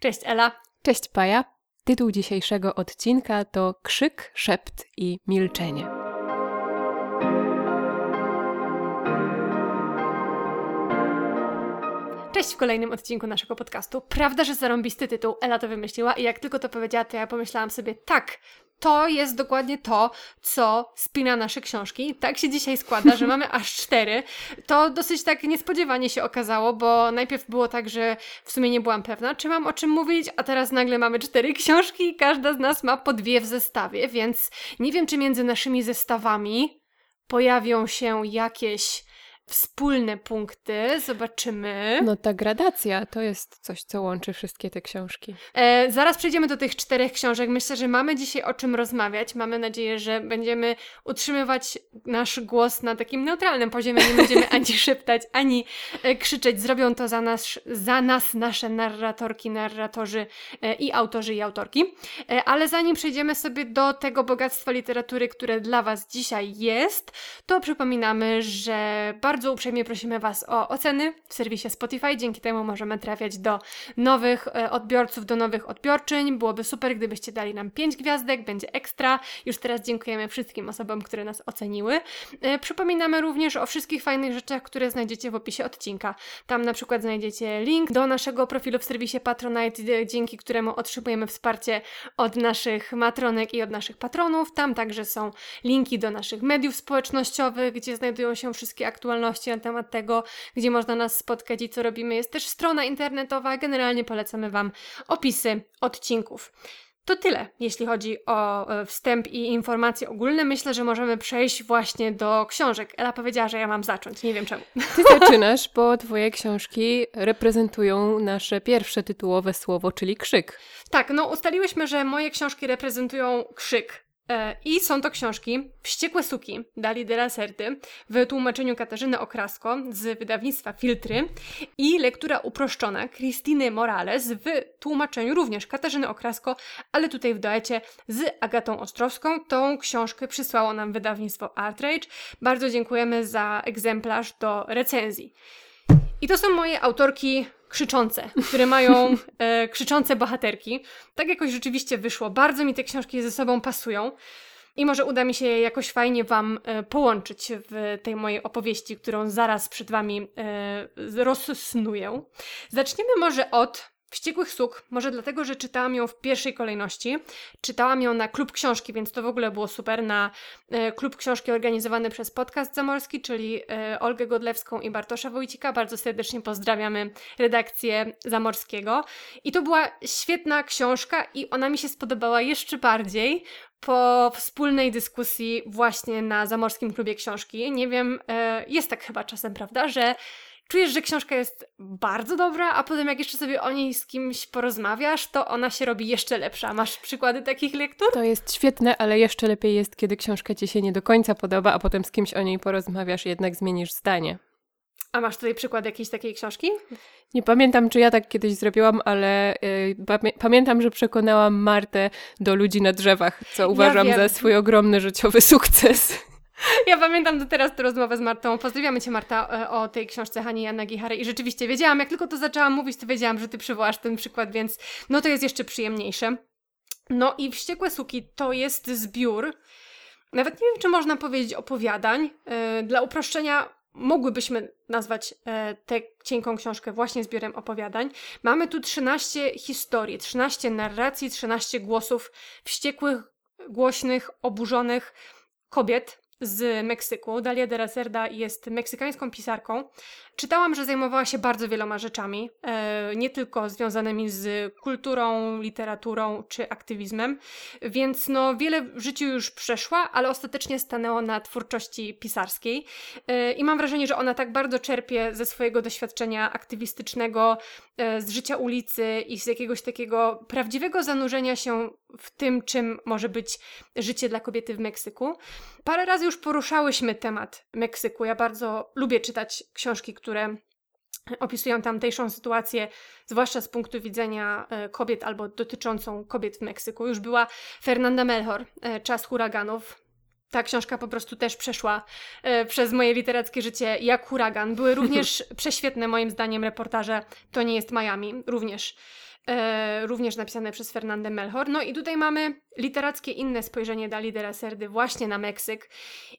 Cześć Ela. Cześć Paja. Tytuł dzisiejszego odcinka to Krzyk, szept i milczenie. Cześć w kolejnym odcinku naszego podcastu. Prawda, że zarąbisty tytuł, Ela to wymyśliła i jak tylko to powiedziała, to ja pomyślałam sobie, tak, to jest dokładnie to, co spina nasze książki. Tak się dzisiaj składa, że mamy aż cztery. To dosyć tak niespodziewanie się okazało, bo najpierw było tak, że w sumie nie byłam pewna, czy mam o czym mówić, a teraz nagle mamy cztery książki i każda z nas ma po dwie w zestawie, więc nie wiem, czy między naszymi zestawami pojawią się jakieś wspólne punkty, zobaczymy. No ta gradacja to jest coś, co łączy wszystkie te książki. E, zaraz przejdziemy do tych czterech książek. Myślę, że mamy dzisiaj o czym rozmawiać. Mamy nadzieję, że będziemy utrzymywać nasz głos na takim neutralnym poziomie. Nie będziemy ani szeptać, ani e, krzyczeć. Zrobią to za nas, za nas nasze narratorki, narratorzy e, i autorzy i autorki. E, ale zanim przejdziemy sobie do tego bogactwa literatury, które dla Was dzisiaj jest, to przypominamy, że bardzo bardzo uprzejmie prosimy Was o oceny w serwisie Spotify. Dzięki temu możemy trafiać do nowych e, odbiorców, do nowych odbiorczyń. Byłoby super, gdybyście dali nam 5 gwiazdek, będzie ekstra. Już teraz dziękujemy wszystkim osobom, które nas oceniły. E, przypominamy również o wszystkich fajnych rzeczach, które znajdziecie w opisie odcinka. Tam na przykład znajdziecie link do naszego profilu w serwisie Patronite, dzięki któremu otrzymujemy wsparcie od naszych matronek i od naszych patronów. Tam także są linki do naszych mediów społecznościowych, gdzie znajdują się wszystkie aktualności na temat tego, gdzie można nas spotkać i co robimy. Jest też strona internetowa. Generalnie polecamy Wam opisy odcinków. To tyle, jeśli chodzi o e, wstęp i informacje ogólne. Myślę, że możemy przejść właśnie do książek. Ela powiedziała, że ja mam zacząć, nie wiem czemu. Ty zaczynasz, bo Twoje książki reprezentują nasze pierwsze tytułowe słowo, czyli krzyk. Tak, no ustaliłyśmy, że moje książki reprezentują krzyk. E, I są to książki Wściekłe suki Dali de la Serty w tłumaczeniu Katarzyny Okrasko z wydawnictwa Filtry i lektura uproszczona Christiny Morales w tłumaczeniu również Katarzyny Okrasko, ale tutaj w duecie z Agatą Ostrowską. Tą książkę przysłało nam wydawnictwo Artrage. Bardzo dziękujemy za egzemplarz do recenzji. I to są moje autorki krzyczące, które mają e, krzyczące bohaterki. Tak jakoś rzeczywiście wyszło. Bardzo mi te książki ze sobą pasują. I może uda mi się je jakoś fajnie Wam e, połączyć w tej mojej opowieści, którą zaraz przed Wami e, rozsnuję. Zaczniemy może od Wściekłych Suk, może dlatego, że czytałam ją w pierwszej kolejności. Czytałam ją na klub książki, więc to w ogóle było super. Na e, klub książki organizowany przez Podcast Zamorski, czyli e, Olgę Godlewską i Bartosza Wójcika. Bardzo serdecznie pozdrawiamy redakcję Zamorskiego. I to była świetna książka i ona mi się spodobała jeszcze bardziej po wspólnej dyskusji właśnie na Zamorskim Klubie Książki. Nie wiem, e, jest tak chyba czasem, prawda, że czujesz, że książka jest bardzo dobra, a potem jak jeszcze sobie o niej z kimś porozmawiasz, to ona się robi jeszcze lepsza. Masz przykłady takich lektur? To jest świetne, ale jeszcze lepiej jest, kiedy książka ci się nie do końca podoba, a potem z kimś o niej porozmawiasz, jednak zmienisz zdanie. A masz tutaj przykład jakiejś takiej książki? Nie pamiętam, czy ja tak kiedyś zrobiłam, ale y, pamię pamiętam, że przekonałam Martę do ludzi na drzewach, co uważam ja za swój ogromny życiowy sukces. Ja pamiętam do teraz tę rozmowę z Martą. Pozdrawiamy Cię, Marta, e, o tej książce Hani Jana Gichary. I rzeczywiście wiedziałam, jak tylko to zaczęłam mówić, to wiedziałam, że Ty przywołasz ten przykład, więc no to jest jeszcze przyjemniejsze. No i Wściekłe Suki to jest zbiór, nawet nie wiem, czy można powiedzieć opowiadań. Yy, dla uproszczenia mogłybyśmy nazwać e, tę cienką książkę właśnie zbiorem opowiadań. Mamy tu 13 historii, 13 narracji, 13 głosów wściekłych, głośnych, oburzonych kobiet, z Meksyku. Dalia de la Cerda jest meksykańską pisarką. Czytałam, że zajmowała się bardzo wieloma rzeczami, e, nie tylko związanymi z kulturą, literaturą czy aktywizmem, więc no wiele w życiu już przeszła, ale ostatecznie stanęło na twórczości pisarskiej e, i mam wrażenie, że ona tak bardzo czerpie ze swojego doświadczenia aktywistycznego, e, z życia ulicy i z jakiegoś takiego prawdziwego zanurzenia się w tym, czym może być życie dla kobiety w Meksyku. Parę razy już poruszałyśmy temat Meksyku. Ja bardzo lubię czytać książki, które opisują tamtejszą sytuację, zwłaszcza z punktu widzenia e, kobiet albo dotyczącą kobiet w Meksyku. Już była Fernanda Melchor, e, Czas huraganów. Ta książka po prostu też przeszła e, przez moje literackie życie jak huragan. Były również prześwietne moim zdaniem reportaże To nie jest Miami, również również napisane przez Fernandę Melchor. No i tutaj mamy literackie inne spojrzenie Dali de la Serdy właśnie na Meksyk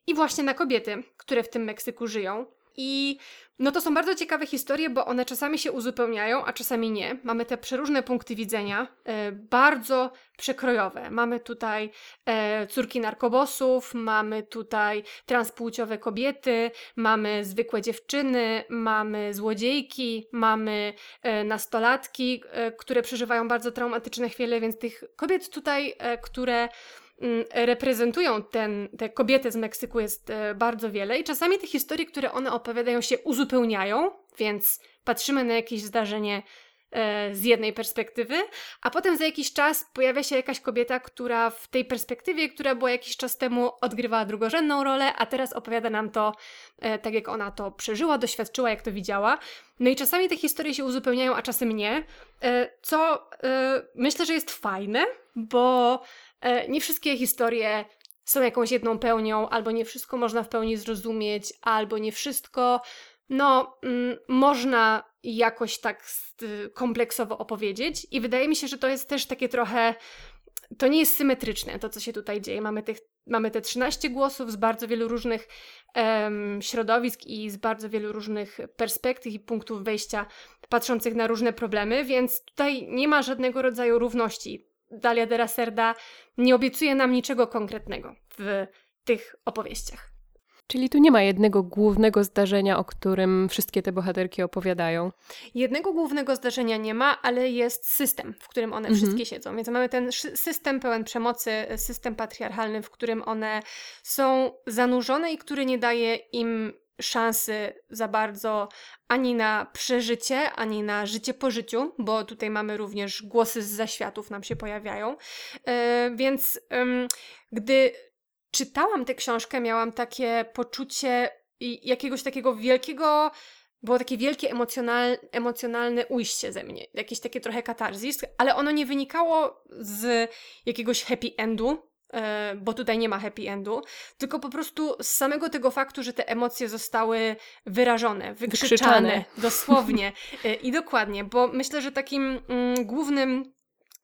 i właśnie na kobiety, które w tym Meksyku żyją. I no to są bardzo ciekawe historie, bo one czasami się uzupełniają, a czasami nie. Mamy te przeróżne punkty widzenia, e, bardzo przekrojowe. Mamy tutaj e, córki narkobosów, mamy tutaj transpłciowe kobiety, mamy zwykłe dziewczyny, mamy złodziejki, mamy e, nastolatki, e, które przeżywają bardzo traumatyczne chwile, więc tych kobiet tutaj, e, które reprezentują ten, te kobiety z Meksyku jest e, bardzo wiele i czasami te historie, które one opowiadają się uzupełniają, więc patrzymy na jakieś zdarzenie e, z jednej perspektywy, a potem za jakiś czas pojawia się jakaś kobieta, która w tej perspektywie, która była jakiś czas temu, odgrywała drugorzędną rolę, a teraz opowiada nam to e, tak, jak ona to przeżyła, doświadczyła, jak to widziała. No i czasami te historie się uzupełniają, a czasem nie, co myślę, że jest fajne, bo nie wszystkie historie są jakąś jedną pełnią, albo nie wszystko można w pełni zrozumieć, albo nie wszystko, no, mm, można jakoś tak kompleksowo opowiedzieć. I wydaje mi się, że to jest też takie trochę. To nie jest symetryczne, to co się tutaj dzieje. Mamy, tych, mamy te 13 głosów z bardzo wielu różnych środowisk i z bardzo wielu różnych perspektyw i punktów wejścia, patrzących na różne problemy, więc tutaj nie ma żadnego rodzaju równości Dalia de la Serda nie obiecuje nam niczego konkretnego w tych opowieściach. Czyli tu nie ma jednego głównego zdarzenia, o którym wszystkie te bohaterki opowiadają. Jednego głównego zdarzenia nie ma, ale jest system, w którym one mhm. wszystkie siedzą. Więc mamy ten system pełen przemocy, system patriarchalny, w którym one są zanurzone i który nie daje im szansy za bardzo ani na przeżycie, ani na życie po życiu, bo tutaj mamy również głosy z zaświatów nam się pojawiają. Yy, więc gdy czytałam tę książkę, miałam takie poczucie jakiegoś takiego wielkiego było takie wielkie emocjonal, emocjonalne ujście ze mnie, jakieś takie trochę katarzis, ale ono nie wynikało z jakiegoś happy endu, E, bo tutaj nie ma happy endu, tylko po prostu z samego tego faktu, że te emocje zostały wyrażone, wykrzyczane, dosłownie. E, i dokładnie, bo myślę, że takim mm, głównym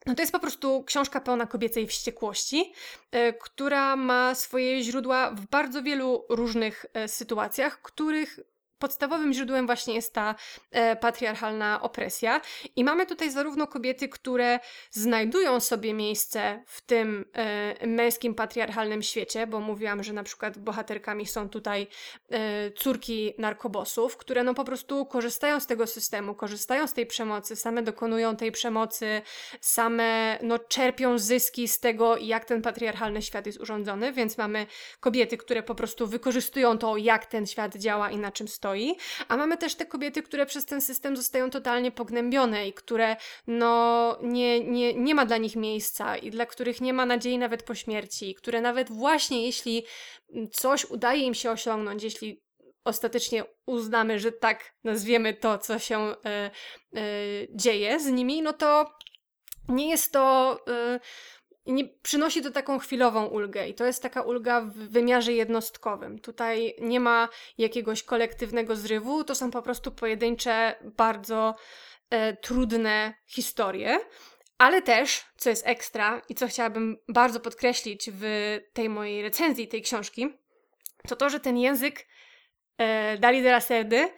no to jest po prostu książka pełna kobiecej wściekłości, e, która ma swoje źródła w bardzo wielu różnych sytuacjach, których podstawowym źródłem właśnie jest ta e, patriarchalna opresja. I mamy tutaj zarówno kobiety, które znajdują sobie miejsce w tym e, męskim patriarchalnym świecie, bo mówiłam, że na przykład bohaterkami są tutaj e, córki narkobosów, które no po prostu korzystają z tego systemu, korzystają z tej przemocy, same dokonują tej przemocy, same no czerpią zyski z tego, jak ten patriarchalny świat jest urządzony, więc mamy kobiety, które po prostu wykorzystują to, jak ten świat działa i na czym stoi stoi, a mamy też te kobiety, które przez ten system zostają totalnie pognębione i które no nie, nie, nie ma dla nich miejsca i dla których nie ma nadziei nawet po śmierci, które nawet właśnie jeśli coś udaje im się osiągnąć, jeśli ostatecznie uznamy, że tak nazwiemy to, co się e, e, dzieje z nimi, no to nie jest to. E, nie przynosi to taką chwilową ulgę i to jest taka ulga w wymiarze jednostkowym. Tutaj nie ma jakiegoś kolektywnego zrywu, to są po prostu pojedyncze, bardzo e, trudne historie. Ale też, co jest ekstra i co chciałabym bardzo podkreślić w tej mojej recenzji tej książki, to to, że ten język e, Dali Serdy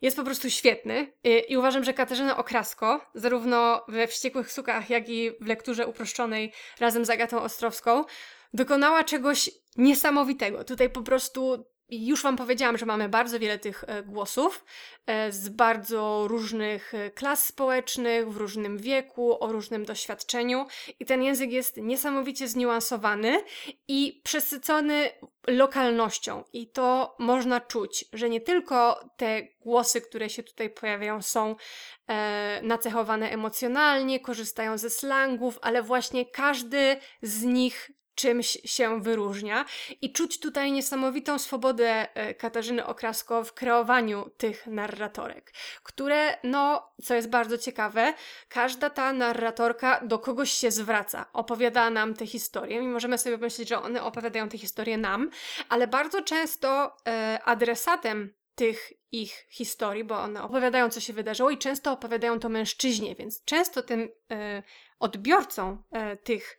jest po prostu świetny I, uważam, że Katarzyna Okrasko, zarówno we Wściekłych Sukach, jak i w lekturze uproszczonej razem z Agatą Ostrowską, dokonała czegoś niesamowitego. Tutaj po prostu już Wam powiedziałam, że mamy bardzo wiele tych e, głosów e, z bardzo różnych e, klas społecznych, w różnym wieku, o różnym doświadczeniu, i ten język jest niesamowicie zniuansowany i przesycony lokalnością. I to można czuć, że nie tylko te głosy, które się tutaj pojawiają, są e, nacechowane emocjonalnie, korzystają ze slangów, ale właśnie każdy z nich czymś się wyróżnia i czuć tutaj niesamowitą swobodę e, Katarzyny Okrasko w kreowaniu tych narratorek, które, no, co jest bardzo ciekawe, każda ta narratorka do kogoś się zwraca, opowiada nam te historie. I możemy sobie pomyśleć, że one opowiadają te historie nam, ale bardzo często e, adresatem tych ich historii, bo one opowiadają, co się wydarzyło i często opowiadają to mężczyźnie, więc często tym e, odbiorcą e, tych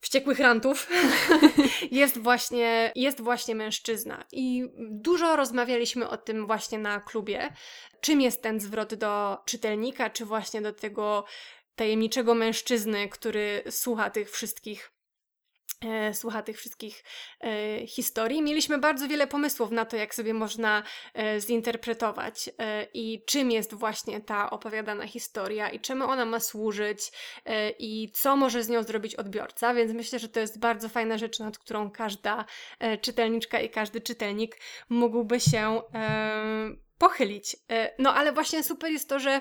wściekłych rantów jest właśnie, jest właśnie mężczyzna. I dużo rozmawialiśmy o tym właśnie na klubie. Czym jest ten zwrot do czytelnika, czy właśnie do tego tajemniczego mężczyzny, który słucha tych wszystkich słucha tych wszystkich e, historii. Mieliśmy bardzo wiele pomysłów na to, jak sobie można e, zinterpretować e, i czym jest właśnie ta opowiadana historia i czemu ona ma służyć e, i co może z nią zrobić odbiorca, więc myślę, że to jest bardzo fajna rzecz, nad którą każda e, czytelniczka i każdy czytelnik mógłby się pochylić. No ale właśnie super jest to, że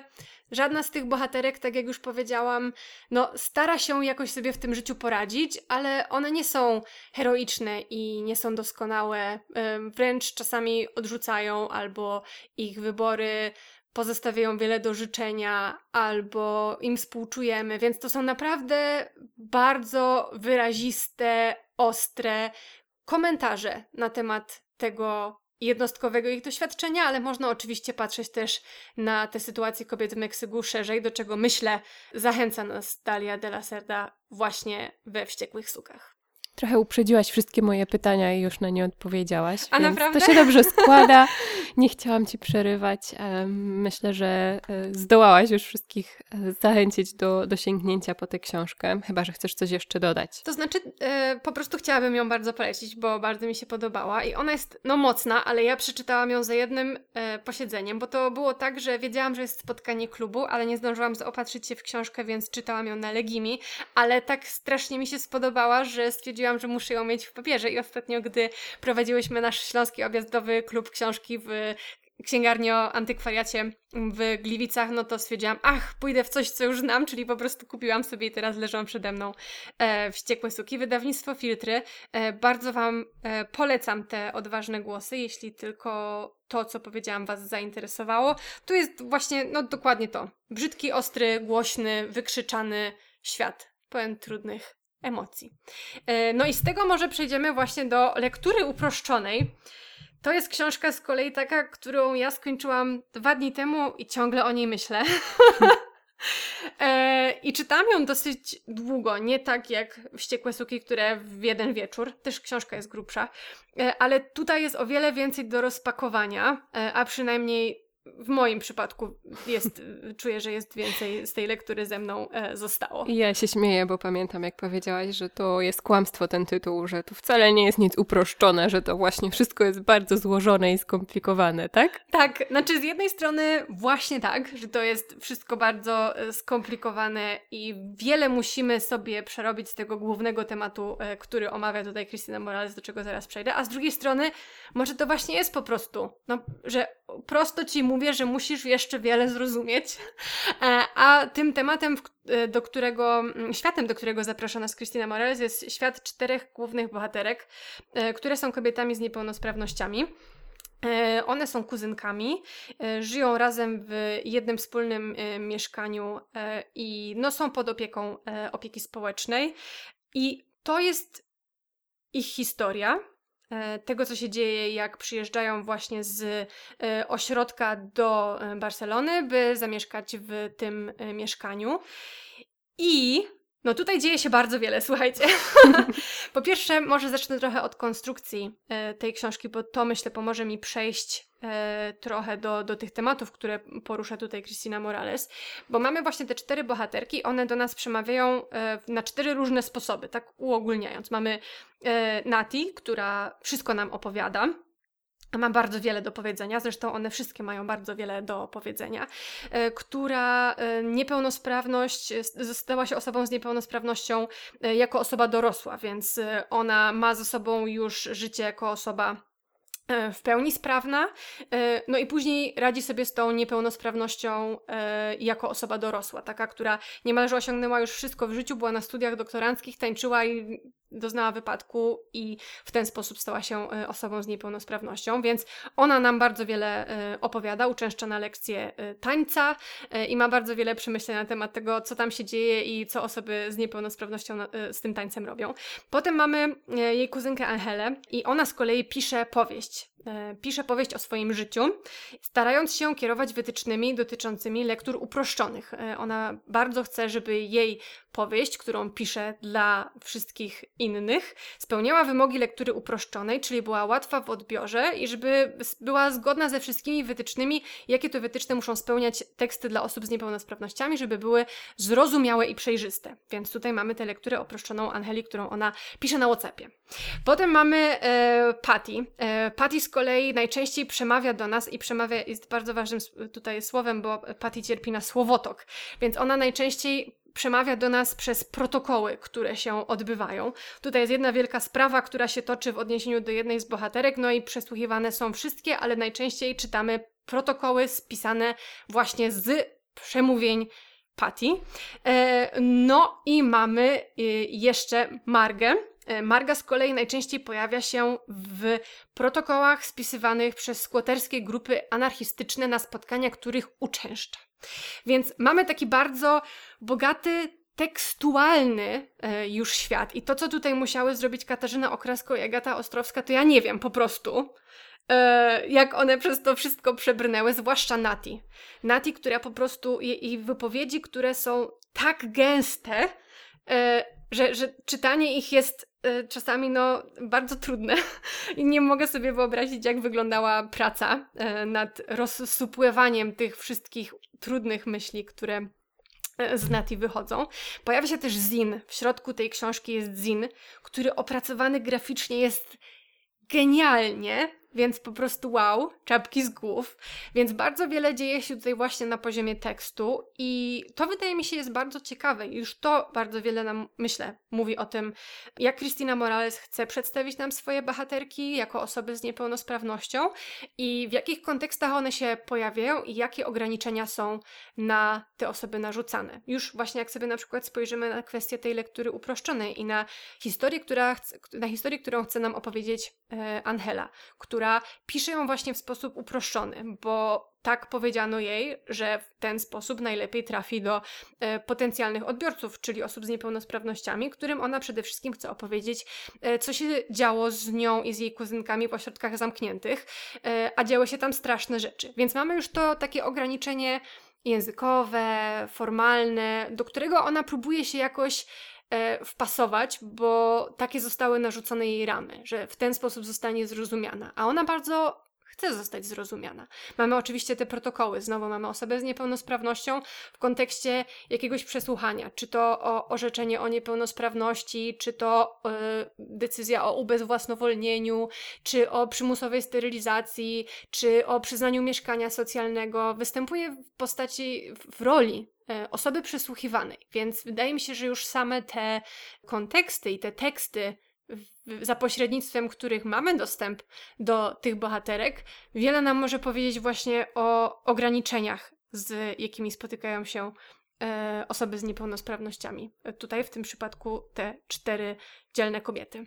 Żadna z tych bohaterek, tak jak już powiedziałam, no stara się jakoś sobie w tym życiu poradzić, ale one nie są heroiczne i nie są doskonałe. Wręcz czasami odrzucają albo ich wybory pozostawiają wiele do życzenia, albo im współczujemy, więc to są naprawdę bardzo wyraziste, ostre komentarze na temat tego, jednostkowego ich doświadczenia, ale można oczywiście patrzeć też na te sytuacje kobiet w Meksyku szerzej, do czego myślę zachęca nas Dalia de la Cerda właśnie we Wściekłych Sukach. Trochę uprzedziłaś wszystkie moje pytania i już na nie odpowiedziałaś. A naprawdę? To się dobrze składa. Nie chciałam ci przerywać. Myślę, że e, zdołałaś już wszystkich e, zachęcić do, do sięgnięcia po tę książkę, chyba że chcesz coś jeszcze dodać. To znaczy, yy, po prostu chciałabym ją bardzo polecić, bo bardzo mi się podobała i ona jest no mocna, ale ja przeczytałam ją za jednym posiedzeniem, bo to było tak, że wiedziałam, że jest spotkanie klubu, ale nie zdążyłam zaopatrzyć się w książkę, więc czytałam ją na Legimi, ale tak strasznie mi się spodobała, że stwierdziłam, stwierdziłam, że muszę ją mieć w papierze i ostatnio, gdy prowadziłyśmy nasz śląski objazdowy klub książki w księgarni o antykwariacie w Gliwicach, no to stwierdziłam, ach, pójdę w coś, co już znam, czyli po prostu kupiłam sobie i teraz leżą przede mną e, wściekłe suki. Wydawnictwo Filtry. E, bardzo Wam e, polecam te odważne głosy, jeśli tylko to, co powiedziałam, Was zainteresowało. Tu jest właśnie, no dokładnie to. Brzydki, ostry, głośny, wykrzyczany świat pełen trudnych emocji. E, no i z tego może przejdziemy właśnie do lektury uproszczonej. To jest książka z kolei taka, którą ja skończyłam dwa dni temu i ciągle o niej myślę. e, I czytam ją dosyć długo, nie tak jak Wściekłe Suki, które w jeden wieczór, też książka jest grubsza, e, ale tutaj jest o wiele więcej do rozpakowania, a przynajmniej w moim przypadku jest, czuję, że jest więcej z tej lektury ze mną e, zostało. Ja się śmieję, bo pamiętam, jak powiedziałaś, że to jest kłamstwo ten tytuł, że to wcale nie jest nic uproszczone, że to właśnie wszystko jest bardzo złożone i skomplikowane, tak? Tak, znaczy z jednej strony właśnie tak, że to jest wszystko bardzo e, skomplikowane i wiele musimy sobie przerobić z tego głównego tematu, e, który omawia tutaj Christina Morales, do czego zaraz przejdę, a z drugiej strony może to właśnie jest po prostu, no, że prosto ci mówię, że musisz jeszcze wiele zrozumieć. E, a tym tematem, e, do którego, mm, światem, do którego zaprasza nas Christina Morales, jest świat czterech głównych bohaterek, e, które są kobietami z niepełnosprawnościami. One są kuzynkami, żyją razem w jednym wspólnym mieszkaniu i no, są pod opieką opieki społecznej. I to jest ich historia. E, tego, co się dzieje, jak przyjeżdżają właśnie z e, ośrodka do e, Barcelony, by zamieszkać w tym mieszkaniu. I no tutaj dzieje się bardzo wiele, słuchajcie. po pierwsze, może zacznę trochę od konstrukcji tej książki, bo to myślę pomoże mi przejść e, trochę do, do tych tematów, które porusza tutaj Christina Morales, bo mamy właśnie te cztery bohaterki, one do nas przemawiają e, na cztery różne sposoby, tak uogólniając. Mamy e, Nati, która wszystko nam opowiada, ma bardzo wiele do powiedzenia, zresztą one wszystkie mają bardzo wiele do powiedzenia, e, która e, niepełnosprawność, stała się osobą z niepełnosprawnością e, jako osoba dorosła, więc ona ma ze sobą już życie jako osoba E, w pełni sprawna, e, no i później radzi sobie z tą niepełnosprawnością e, jako osoba dorosła, taka, która niemalże osiągnęła już wszystko w życiu, była na studiach doktoranckich, tańczyła i doznała wypadku i w ten sposób stała się osobą z niepełnosprawnością, więc ona nam bardzo wiele opowiada, uczęszcza na lekcje tańca i ma bardzo wiele przemyśleń na temat tego, co tam się dzieje i co osoby z niepełnosprawnością z tym tańcem robią. Potem mamy jej kuzynkę Angelę i ona z kolei pisze powieść e, pisze powieść o swoim życiu, starając się kierować wytycznymi dotyczącymi lektur uproszczonych. E, ona bardzo chce, żeby jej powieść, którą pisze dla wszystkich innych, spełniała wymogi lektury uproszczonej, czyli była łatwa w odbiorze i żeby była zgodna ze wszystkimi wytycznymi, jakie to wytyczne muszą spełniać teksty dla osób z niepełnosprawnościami, żeby były zrozumiałe i przejrzyste. Więc tutaj mamy tę lekturę uproszczoną Angeli, którą ona pisze na Whatsappie. Potem mamy e, Patty. E, Patty z kolei najczęściej przemawia do nas i przemawia jest bardzo ważnym tutaj słowem, bo Patty cierpi na słowotok, więc ona najczęściej przemawia do nas przez protokoły, które się odbywają. Tutaj jest jedna wielka sprawa, która się toczy w odniesieniu do jednej z bohaterek, no i przesłuchiwane są wszystkie, ale najczęściej czytamy protokoły spisane właśnie z przemówień Patty. E, no i mamy y, jeszcze Margę. E, Marga z kolei najczęściej pojawia się w protokołach spisywanych przez skłoterskie grupy anarchistyczne na spotkania, których uczęszcza. Więc mamy taki bardzo bogaty, tekstualny e, już świat. I to, co tutaj musiały zrobić Katarzyna Okrasko i Agata Ostrowska, to ja nie wiem po prostu. E, jak one przez to wszystko przebrnęły, zwłaszcza Nati. Nati, która po prostu, jej wypowiedzi, które są tak gęste, e, że, że czytanie ich jest czasami no, bardzo trudne i nie mogę sobie wyobrazić, jak wyglądała praca nad rozsupływaniem tych wszystkich trudnych myśli, które e, z Nati wychodzą. Pojawia się też zin. W środku tej książki jest zin, który opracowany graficznie jest genialnie więc po prostu wow, czapki z głów. Więc bardzo wiele dzieje się tutaj właśnie na poziomie tekstu i to wydaje mi się jest bardzo ciekawe. Już to bardzo wiele nam, myślę, mówi o tym, jak Christina Morales chce przedstawić nam swoje bohaterki jako osoby z niepełnosprawnością i w jakich kontekstach one się pojawiają i jakie ograniczenia są na te osoby narzucane. Już właśnie jak sobie na przykład spojrzymy na kwestię tej lektury uproszczonej i na historię, która na historię którą chce nam opowiedzieć e, Angela, która która pisze ją właśnie w sposób uproszczony, bo tak powiedziano jej, że w ten sposób najlepiej trafi do e, potencjalnych odbiorców, czyli osób z niepełnosprawnościami, którym ona przede wszystkim chce opowiedzieć, e, co się działo z nią i z jej kuzynkami w ośrodkach zamkniętych, e, a działy się tam straszne rzeczy. Więc mamy już to takie ograniczenie językowe, formalne, do którego ona próbuje się jakoś wpasować, bo takie zostały narzucone jej ramy, że w ten sposób zostanie zrozumiana. A ona bardzo chce zostać zrozumiana. Mamy oczywiście te protokoły, znowu mamy osobę z niepełnosprawnością w kontekście jakiegoś przesłuchania, czy to o orzeczenie o niepełnosprawności, czy to y, decyzja o ubezwłasnowolnieniu, czy o przymusowej sterylizacji, czy o przyznaniu mieszkania socjalnego. Występuje w postaci, w roli e, osoby przesłuchiwanej, więc wydaje mi się, że już same te konteksty i te teksty za pośrednictwem których mamy dostęp do tych bohaterek, wiele nam może powiedzieć właśnie o ograniczeniach, z jakimi spotykają się e, osoby z niepełnosprawnościami. Tutaj w tym przypadku te cztery dzielne kobiety.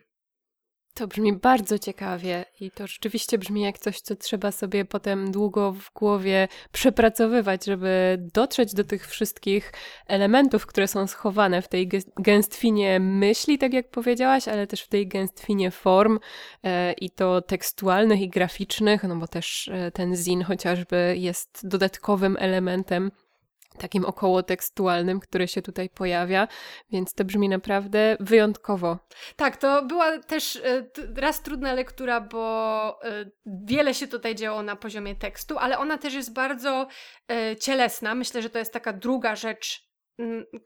To brzmi bardzo ciekawie i to rzeczywiście brzmi jak coś, co trzeba sobie potem długo w głowie przepracowywać, żeby dotrzeć do tych wszystkich elementów, które są schowane w tej gęstwinie myśli, tak jak powiedziałaś, ale też w tej gęstwinie form e, i to tekstualnych i graficznych, no bo też e, ten zin chociażby jest dodatkowym elementem takim około tekstualnym, które się tutaj pojawia, więc to brzmi naprawdę wyjątkowo. Tak, to była też e, raz trudna lektura, bo e, wiele się tutaj działo na poziomie tekstu, ale ona też jest bardzo e, cielesna. Myślę, że to jest taka druga rzecz,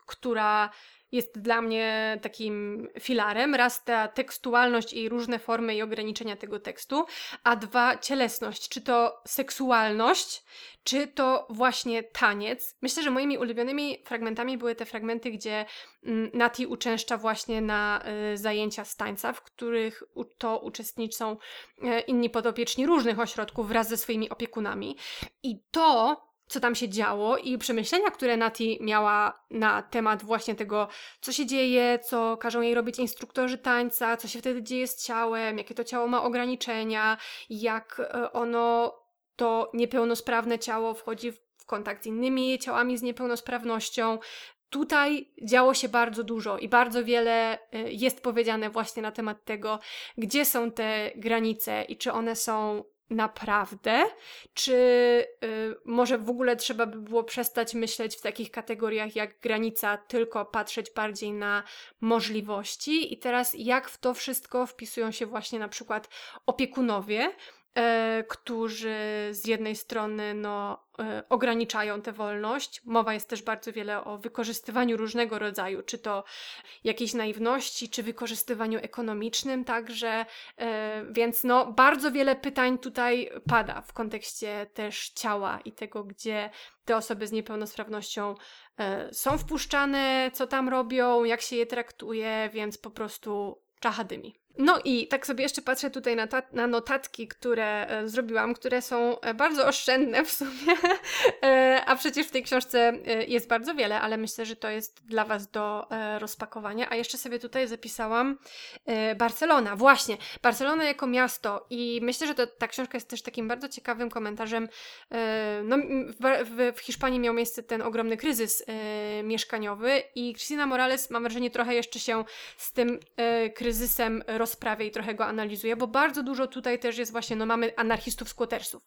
która jest dla mnie takim filarem. Raz ta tekstualność i różne formy i ograniczenia tego tekstu, a dwa cielesność, czy to seksualność, czy to właśnie taniec. Myślę, że moimi ulubionymi fragmentami były te fragmenty, gdzie mm, Nati uczęszcza właśnie na y, zajęcia z tańca, w których to uczestniczą y, inni podopieczni różnych ośrodków wraz ze swoimi opiekunami. I to co tam się działo i przemyślenia, które Nati miała na temat właśnie tego, co się dzieje, co każą jej robić instruktorzy tańca, co się wtedy dzieje z ciałem, jakie to ciało ma ograniczenia, jak e, ono, to niepełnosprawne ciało wchodzi w kontakt z innymi ciałami z niepełnosprawnością. Tutaj działo się bardzo dużo i bardzo wiele e, jest powiedziane właśnie na temat tego, gdzie są te granice i czy one są naprawdę, czy y, może w ogóle trzeba by było przestać myśleć w takich kategoriach jak granica, tylko patrzeć bardziej na możliwości. I teraz, jak w to wszystko wpisują się właśnie na przykład opiekunowie, którzy z jednej strony no, e, ograniczają tę wolność. Mowa jest też bardzo wiele o wykorzystywaniu różnego rodzaju, czy to jakiejś naiwności, czy wykorzystywaniu ekonomicznym także, e, więc no, bardzo wiele pytań tutaj pada w kontekście też ciała i tego, gdzie te osoby z niepełnosprawnością są wpuszczane, co tam robią, jak się je traktuje, więc po prostu czacha dymi. No i tak sobie jeszcze patrzę tutaj na, na notatki, które e, zrobiłam, które są e, bardzo oszczędne w sumie, e, a przecież w tej książce e, jest bardzo wiele, ale myślę, że to jest dla Was do e, rozpakowania. A jeszcze sobie tutaj zapisałam e, Barcelona. Właśnie, Barcelona jako miasto i myślę, że to, ta książka jest też takim bardzo ciekawym komentarzem. no, w, w, Hiszpanii miał miejsce ten ogromny kryzys mieszkaniowy i Cristina Morales, mam wrażenie, trochę jeszcze się z tym kryzysem rozpoczęła rozprawia i trochę go analizuję, bo bardzo dużo tutaj też jest właśnie, no mamy anarchistów, squattersów,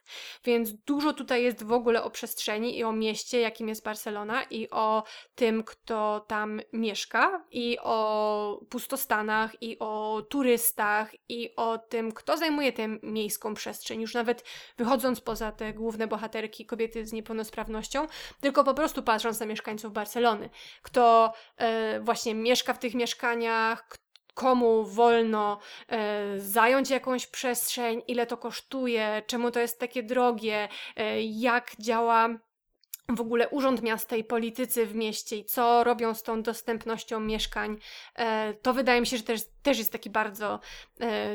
więc dużo tutaj jest w ogóle o przestrzeni i o mieście, jakim jest Barcelona i o tym, kto tam mieszka i o pustostanach i o turystach i o tym, kto zajmuje tę miejską przestrzeń, już nawet wychodząc poza te główne bohaterki, kobiety z niepełnosprawnością, tylko po prostu patrząc na mieszkańców Barcelony, kto e, właśnie mieszka w tych mieszkaniach, komu wolno e, zająć jakąś przestrzeń, ile to kosztuje, czemu to jest takie drogie, e, jak działa w ogóle Urząd Miasta i politycy w mieście i co robią z tą dostępnością mieszkań, e, to wydaje mi się, że też, też jest taki bardzo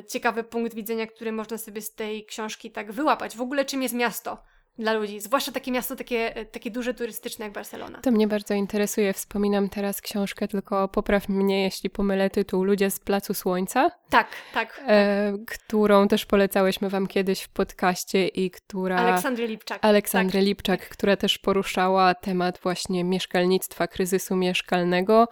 ciekawy punkt widzenia, który można sobie z tej książki tak wyłapać. W ogóle czym jest miasto? Dla ludzi, zwłaszcza takie miasto takie, takie duże turystyczne jak Barcelona. To mnie bardzo interesuje. Wspominam teraz książkę, tylko popraw mnie, jeśli pomylę tytuł Ludzie z Placu Słońca. Tak, tak. E, którą też polecałyśmy wam kiedyś w podcaście i która... Aleksandry Lipczak. Aleksandry tak. Lipczak, która też poruszała temat właśnie mieszkalnictwa, kryzysu mieszkalnego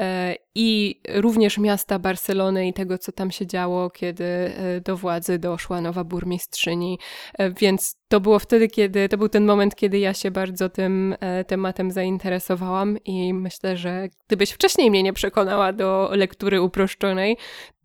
e, i również miasta Barcelony i tego, co tam się działo, kiedy e, do władzy doszła nowa burmistrzyni. E, więc to było wtedy, kiedy to był ten moment, kiedy ja się bardzo tym e, tematem zainteresowałam i myślę, że gdybyś wcześniej mnie nie przekonała do lektury uproszczonej,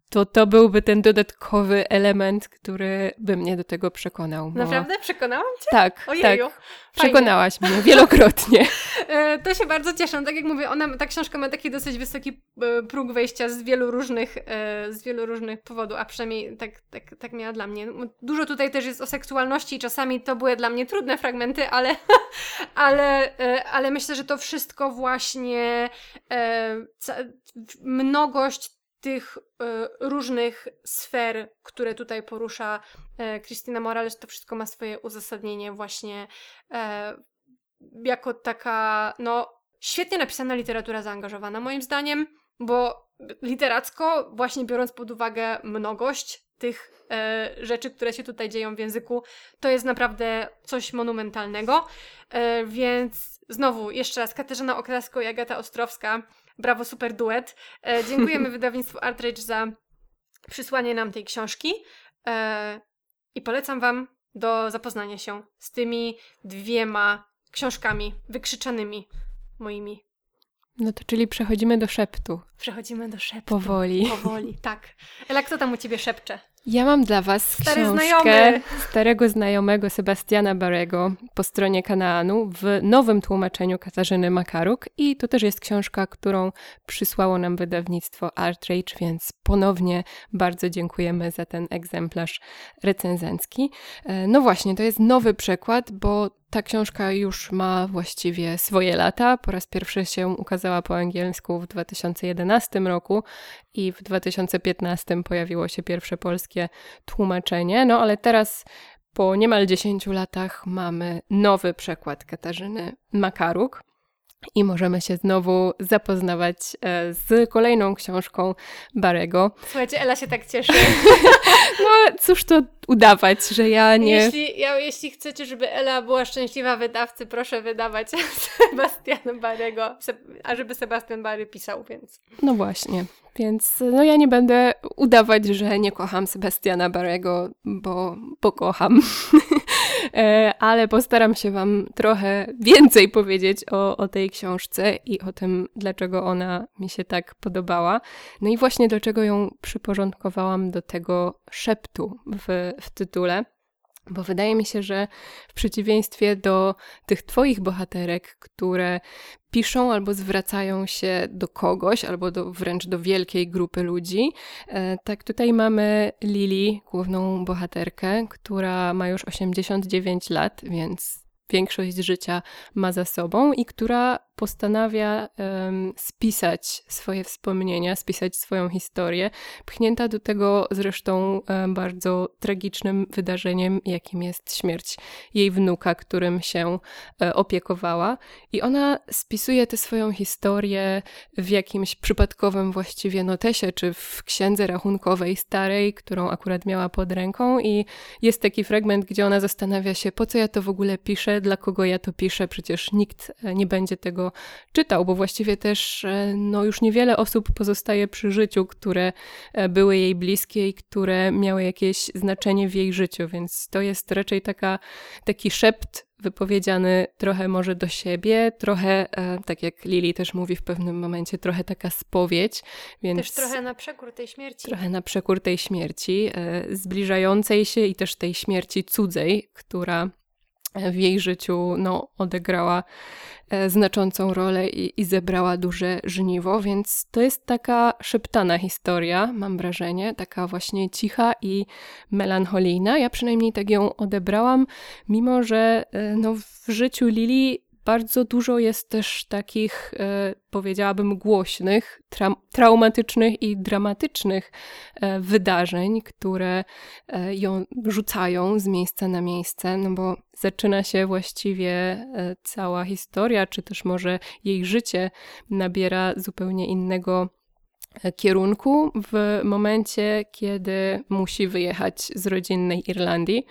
to to byłby ten dodatkowy element, który by mnie do tego przekonał. Bo... Naprawdę? Przekonałam cię? Tak, Ojeju, tak. Przekonałaś mnie wielokrotnie. E, to się bardzo cieszę. Tak jak mówię, ona, ta książka ma taki dosyć wysoki e, próg wejścia z wielu różnych, e, z wielu różnych powodów, a przynajmniej tak, tak, tak miała dla mnie. Dużo tutaj też jest o seksualności i czasami to były dla mnie trudne fragmenty, ale, ale, ale myślę, że to wszystko właśnie mnogość tych y, różnych sfer, które tutaj porusza y, Christina Morales, to wszystko ma swoje uzasadnienie właśnie y, jako taka, no, świetnie napisana literatura zaangażowana, moim zdaniem, bo literacko, właśnie biorąc pod uwagę mnogość tych e, rzeczy, które się tutaj dzieją w języku, to jest naprawdę coś monumentalnego. E, więc znowu, jeszcze raz, Katarzyna Okrasko i Agata Ostrowska Brawo, super duet. E, dziękujemy wydawnictwu Artrage za przysłanie nam tej książki e, i polecam Wam do zapoznania się z tymi dwiema książkami wykrzyczanymi moimi. No to czyli przechodzimy do szeptu. Przechodzimy do szeptu. Powoli. Powoli, tak. Ela, kto tam u Ciebie szepcze? Ja mam dla Was Stary książkę znajomy. starego znajomego Sebastiana Barego po stronie Kanaanu w nowym tłumaczeniu Katarzyny Makaruk i to też jest książka, którą przysłało nam wydawnictwo Artrage, więc ponownie bardzo dziękujemy za ten egzemplarz recenzencki. E, no właśnie, to jest nowy przekład, bo ta książka już ma właściwie swoje lata. Po raz pierwszy się ukazała po angielsku w 2011 roku i w 2015 pojawiło się pierwsze polskie tłumaczenie. No ale teraz po niemal 10 latach mamy nowy przekład Katarzyny Makaruk. I możemy się znowu zapoznawać e, z kolejną książką Barego. Słuchajcie, Ela się tak cieszy. No cóż to udawać, że ja nie... Jeśli, ja, jeśli chcecie, żeby Ela była szczęśliwa wydawcy, proszę wydawać Sebastiana Barego, a żeby Sebastian Bary pisał, więc... No właśnie, więc no ja nie będę udawać, że nie kocham Sebastiana Barego, bo, bo kocham. E, ale postaram się Wam trochę więcej powiedzieć o, o tej książce i o tym, dlaczego ona mi się tak podobała. No i właśnie dlaczego ją przyporządkowałam do tego szeptu w, w tytule. Bo wydaje mi się, że w przeciwieństwie do tych Twoich bohaterek, które piszą albo zwracają się do kogoś, albo do, wręcz do wielkiej grupy ludzi, e, tak tutaj mamy Lili, główną bohaterkę, która ma już 89 lat, więc większość życia ma za sobą i która postanawia um, spisać swoje wspomnienia, spisać swoją historię, pchnięta do tego zresztą um, bardzo tragicznym wydarzeniem, jakim jest śmierć jej wnuka, którym się um, opiekowała. I ona spisuje tę swoją historię w jakimś przypadkowym właściwie notesie, czy w księdze rachunkowej starej, którą akurat miała pod ręką i jest taki fragment, gdzie ona zastanawia się, po co ja to w ogóle piszę, dla kogo ja to piszę, przecież nikt e, nie będzie tego czytał, bo właściwie też e, no, już niewiele osób pozostaje przy życiu, które e, były jej bliskie i które miały jakieś znaczenie w jej życiu, więc to jest raczej taka, taki szept wypowiedziany trochę może do siebie, trochę, e, tak jak Lili też mówi w pewnym momencie, trochę taka spowiedź. Więc też trochę na przekór tej śmierci. Trochę na przekór tej śmierci, zbliżającej się i też tej śmierci cudzej, która w jej życiu no, odegrała e, znaczącą rolę i, i, zebrała duże żniwo, więc to jest taka szeptana historia, mam wrażenie, taka właśnie cicha i melancholijna. Ja przynajmniej tak ją odebrałam, mimo że e, no, w życiu Lili bardzo dużo jest też takich, e, powiedziałabym, głośnych, tra traumatycznych i dramatycznych e, wydarzeń, które e, ją rzucają z miejsca na miejsce, no bo zaczyna się właściwie cała historia, czy też może jej życie nabiera zupełnie innego kierunku w momencie, kiedy musi wyjechać z rodzinnej Irlandii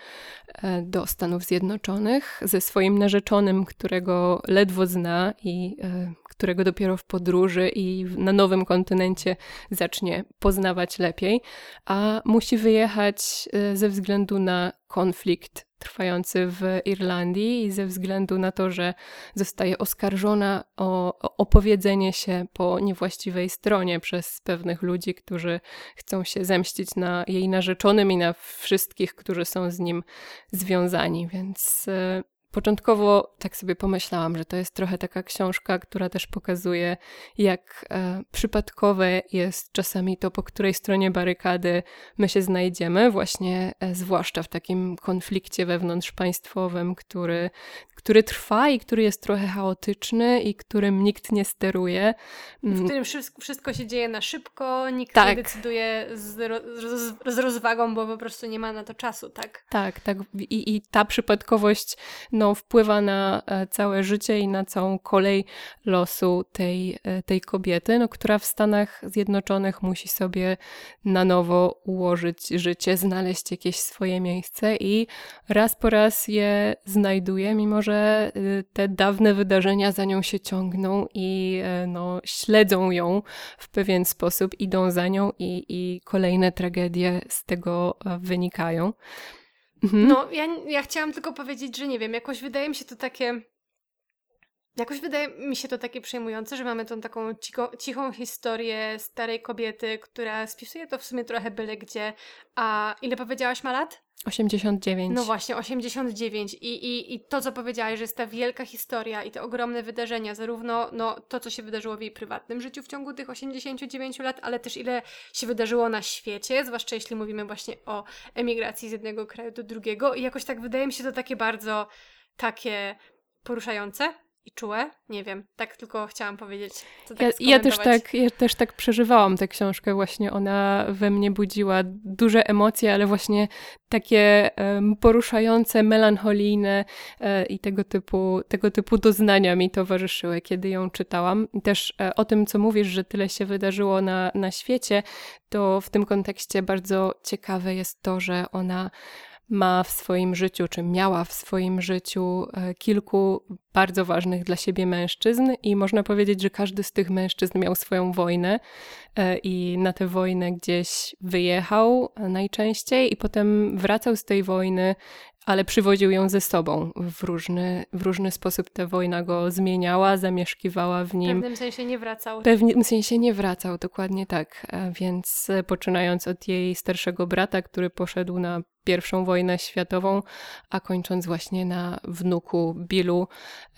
e, do Stanów Zjednoczonych ze swoim narzeczonym, którego ledwo zna i e, którego dopiero w podróży i na nowym kontynencie zacznie poznawać lepiej, a musi wyjechać e, ze względu na konflikt trwający w Irlandii i ze względu na to, że zostaje oskarżona o opowiedzenie się po niewłaściwej stronie przez pewnych ludzi, którzy chcą się zemścić na jej narzeczonym i na wszystkich, którzy są z nim związani. Więc e, Początkowo tak sobie pomyślałam, że to jest trochę taka książka, która też pokazuje, jak e, przypadkowe jest czasami to, po której stronie barykady my się znajdziemy, właśnie e, zwłaszcza w takim konflikcie wewnątrzpaństwowym, który, który trwa i który jest trochę chaotyczny i którym nikt nie steruje. W mm. którym wszystko się dzieje na szybko, nikt tak. nie decyduje z, roz, z rozwagą, bo po prostu nie ma na to czasu, tak? Tak, tak. I, i ta przypadkowość, no, no, wpływa na e, całe życie i na całą kolej losu tej, e, tej kobiety, no, która w Stanach Zjednoczonych musi sobie na nowo ułożyć życie, znaleźć jakieś swoje miejsce i raz po raz je znajduje, mimo że y, te dawne wydarzenia za nią się ciągną i e, no, śledzą ją w pewien sposób, idą za nią i, i kolejne tragedie z tego wynikają. Mhm. No, ja, ja chciałam tylko powiedzieć, że nie wiem, jakoś wydaje mi się to takie. Jakoś wydaje mi się to takie przejmujące, że mamy tą taką cicho, cichą historię starej kobiety, która spisuje to w sumie trochę byle gdzie. A ile powiedziałaś ma lat? 89. No właśnie, 89. I, i, I to, co powiedziałaś, że jest ta wielka historia i te ogromne wydarzenia, zarówno no, to, co się wydarzyło w jej prywatnym życiu w ciągu tych 89 lat, ale też ile się wydarzyło na świecie, zwłaszcza jeśli mówimy właśnie o emigracji z jednego kraju do drugiego. I jakoś tak wydaje mi się to takie bardzo takie poruszające. I czułe. Nie wiem, tak tylko chciałam powiedzieć. Tak ja, ja, też tak, ja też tak przeżywałam tę książkę, właśnie ona we mnie budziła duże emocje, ale właśnie takie um, poruszające, melancholijne e, i tego typu, tego typu doznania mi towarzyszyły, kiedy ją czytałam. I też e, o tym, co mówisz, że tyle się wydarzyło na, na świecie, to w tym kontekście bardzo ciekawe jest to, że ona ma w swoim życiu, czy miała w swoim życiu e, kilku bardzo ważnych dla siebie mężczyzn, i można powiedzieć, że każdy z tych mężczyzn miał swoją wojnę e, i na tę wojnę gdzieś wyjechał najczęściej, i potem wracał z tej wojny ale przywoził ją ze sobą w różny, w różny sposób. Ta wojna go zmieniała, zamieszkiwała w nim. W pewnym sensie nie wracał. W pewnym sensie nie wracał, dokładnie tak. E, więc poczynając od jej starszego brata, który poszedł na pierwszą wojnę światową, a kończąc właśnie na wnuku Billu,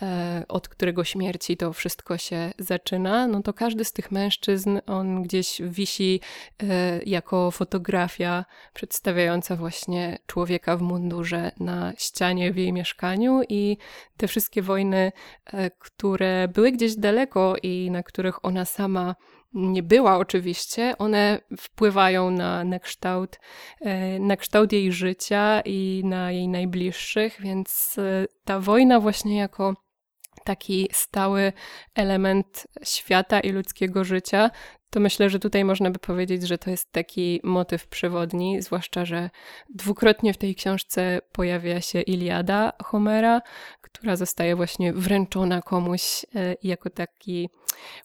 e, od którego śmierci to wszystko się zaczyna, no to każdy z tych mężczyzn, on gdzieś wisi e, jako fotografia przedstawiająca właśnie człowieka w mundurze na ścianie w jej mieszkaniu i te wszystkie wojny, e, które były gdzieś daleko i na których ona sama nie była oczywiście, one wpływają na, na, kształt, e, na kształt jej życia i na jej najbliższych, więc e, ta wojna właśnie jako taki stały element świata i ludzkiego życia, to myślę, że tutaj można by powiedzieć, że to jest taki motyw przewodni, zwłaszcza, że dwukrotnie w tej książce pojawia się Iliada Homera, która zostaje właśnie wręczona komuś e, jako taki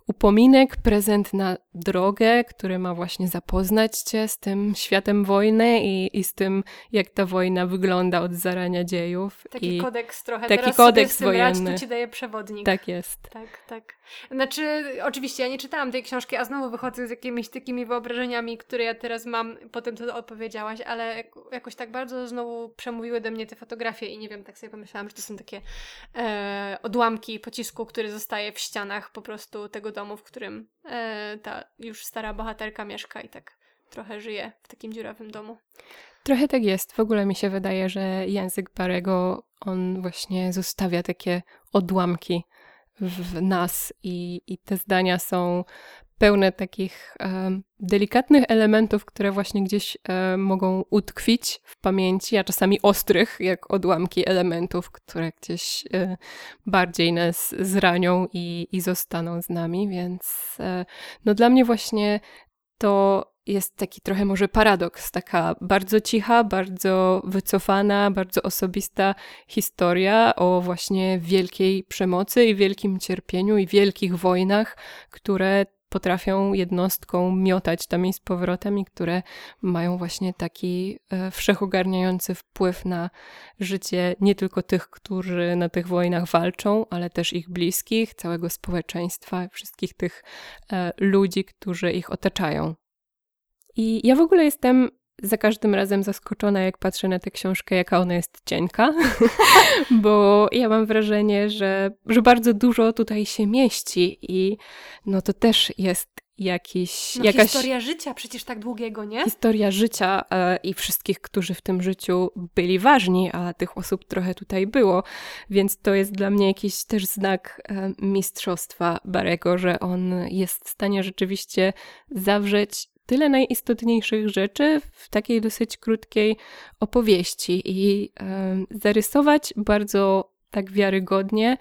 upominek, prezent na drogę, który ma właśnie zapoznać cię z tym światem wojny i, i z tym, jak ta wojna wygląda od zarania dziejów. Taki I kodeks trochę. Taki Teraz kodeks sobie wojenny. Brać, to ci daje przewodnik. Tak jest. Tak, tak. Znaczy, oczywiście ja nie czytałam tej książki, a znowu wychodzę z jakimiś takimi wyobrażeniami, które ja teraz mam po tym, co odpowiedziałaś, ale jakoś tak bardzo znowu przemówiły do mnie te fotografie i nie wiem, tak sobie pomyślałam, że to są takie e, odłamki pocisku, który zostaje w ścianach po prostu tego domu, w którym e, ta już stara bohaterka mieszka i tak trochę żyje w takim dziurawym domu. Trochę tak jest. W ogóle mi się wydaje, że język Barego, on właśnie zostawia takie odłamki w nas i, i te zdania są pełne takich um, delikatnych elementów, które właśnie gdzieś um, mogą utkwić w pamięci, a czasami ostrych, jak odłamki elementów, które gdzieś um, bardziej nas zranią i, i zostaną z nami. Więc e, no dla mnie właśnie to jest taki trochę może paradoks, taka bardzo cicha, bardzo wycofana, bardzo osobista historia o właśnie wielkiej przemocy i wielkim cierpieniu i wielkich wojnach, które potrafią jednostką miotać tam i z powrotem i które mają właśnie taki e, wszechogarniający wpływ na życie nie tylko tych, którzy na tych wojnach walczą, ale też ich bliskich, całego społeczeństwa, wszystkich tych e, ludzi, którzy ich otaczają. I ja w ogóle jestem za każdym razem zaskoczona, jak patrzę na tę książkę, jaka ona jest cienka, bo ja mam wrażenie, że, że bardzo dużo tutaj się mieści i no to też jest jakiś, no, jakaś... Historia życia przecież tak długiego, nie? Historia życia e, i wszystkich, którzy w tym życiu byli ważni, a tych osób trochę tutaj było, więc to jest dla mnie jakiś też znak e, mistrzostwa Barego, że on jest w stanie rzeczywiście zawrzeć tyle najistotniejszych rzeczy w takiej dosyć krótkiej opowieści i zarysować bardzo tak wiarygodnie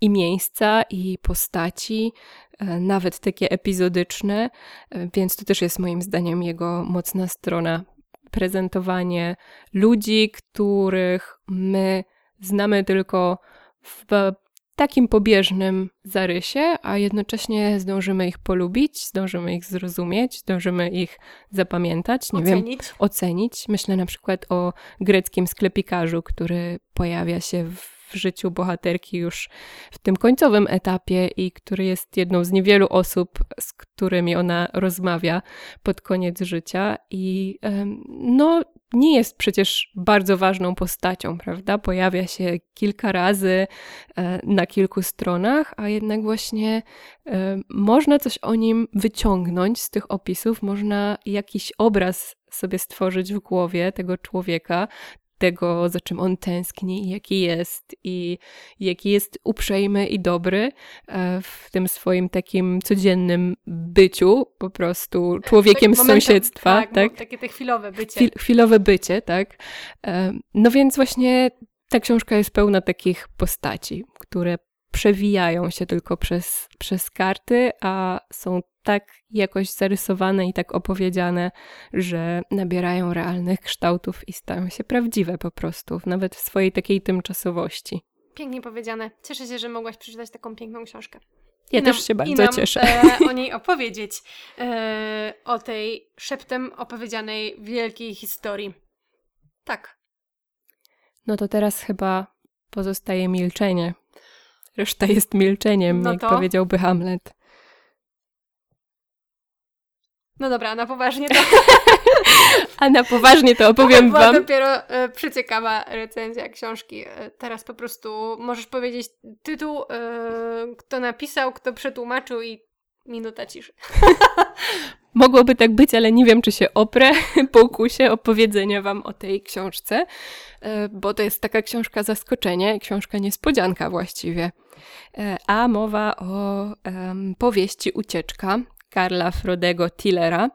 i miejsca, i postaci, e, nawet takie epizodyczne, e, więc to też jest moim zdaniem jego mocna strona. Prezentowanie ludzi, których my znamy tylko w takim pobieżnym zarysie, a jednocześnie zdążymy ich polubić, zdążymy ich zrozumieć, zdążymy ich zapamiętać, nie ocenić. wiem, ocenić. Myślę na przykład o greckim sklepikarzu, który pojawia się w w życiu bohaterki już w tym końcowym etapie i który jest jedną z niewielu osób, z którymi ona rozmawia pod koniec życia. I no, nie jest przecież bardzo ważną postacią, prawda? Pojawia się kilka razy e, na kilku stronach, a jednak właśnie e, można coś o nim wyciągnąć z tych opisów, można jakiś obraz sobie stworzyć w głowie tego człowieka, tego, za czym on tęskni, jaki jest i jaki jest uprzejmy i dobry e, w tym swoim takim codziennym byciu, po prostu człowiekiem tak, z momentem, sąsiedztwa. Tak, tak? takie te chwilowe bycie. Chwil, chwilowe bycie, tak. E, no więc właśnie ta książka jest pełna takich postaci, które przewijają się tylko przez, przez karty, a są tak jakoś zarysowane i tak opowiedziane, że nabierają realnych kształtów i stają się prawdziwe po prostu, nawet w swojej takiej tymczasowości. Pięknie powiedziane. Cieszę się, że mogłaś przeczytać taką piękną książkę. Ja nam, też się bardzo nam, cieszę. E, o niej opowiedzieć. E, o tej szeptem opowiedzianej wielkiej historii. Tak. No to teraz chyba pozostaje milczenie. Reszta jest milczeniem, no jak to... powiedziałby Hamlet. No dobra, na poważnie to... A na poważnie to opowiem to wam. dopiero e, przeciekawa recenzja książki. E, teraz po prostu możesz powiedzieć tytuł, e, kto napisał, kto przetłumaczył i minuta ciszy. Mogłoby tak być, ale nie wiem, czy się oprę pokusie opowiedzenia wam o tej książce, e, bo to jest taka książka zaskoczenie, książka niespodzianka właściwie. E, a mowa o um, powieści Ucieczka Karla Frodego Tillera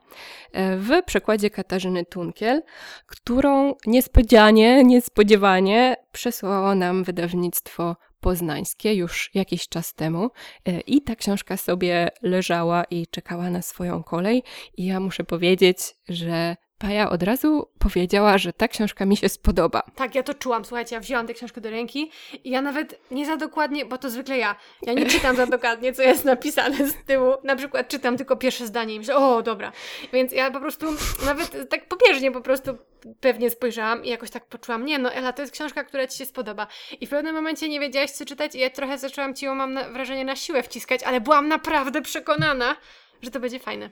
e, w przekładzie Katarzyny Tunkiel, którą niespodzianie, niespodziewanie przesłało nam wydawnictwo poznańskie już jakiś czas temu e, i ta książka sobie leżała i czekała na swoją kolej. I ja muszę powiedzieć, że Paja od razu powiedziała, że ta książka mi się spodoba. Tak, ja to czułam. Słuchajcie, ja wzięłam tę książkę do ręki i ja nawet nie za dokładnie, bo to zwykle ja, ja nie czytam za dokładnie, co jest napisane z tyłu. Na przykład czytam tylko pierwsze zdanie i myślę, o, dobra. Więc ja po prostu nawet tak pobieżnie po prostu pewnie spojrzałam i jakoś tak poczułam, nie no Ela, to jest książka, która Ci się spodoba. I w pewnym momencie nie wiedziałaś, co czytać i ja trochę zaczęłam Ci ją, mam na, wrażenie, na siłę wciskać, ale byłam naprawdę przekonana, że to będzie fajne.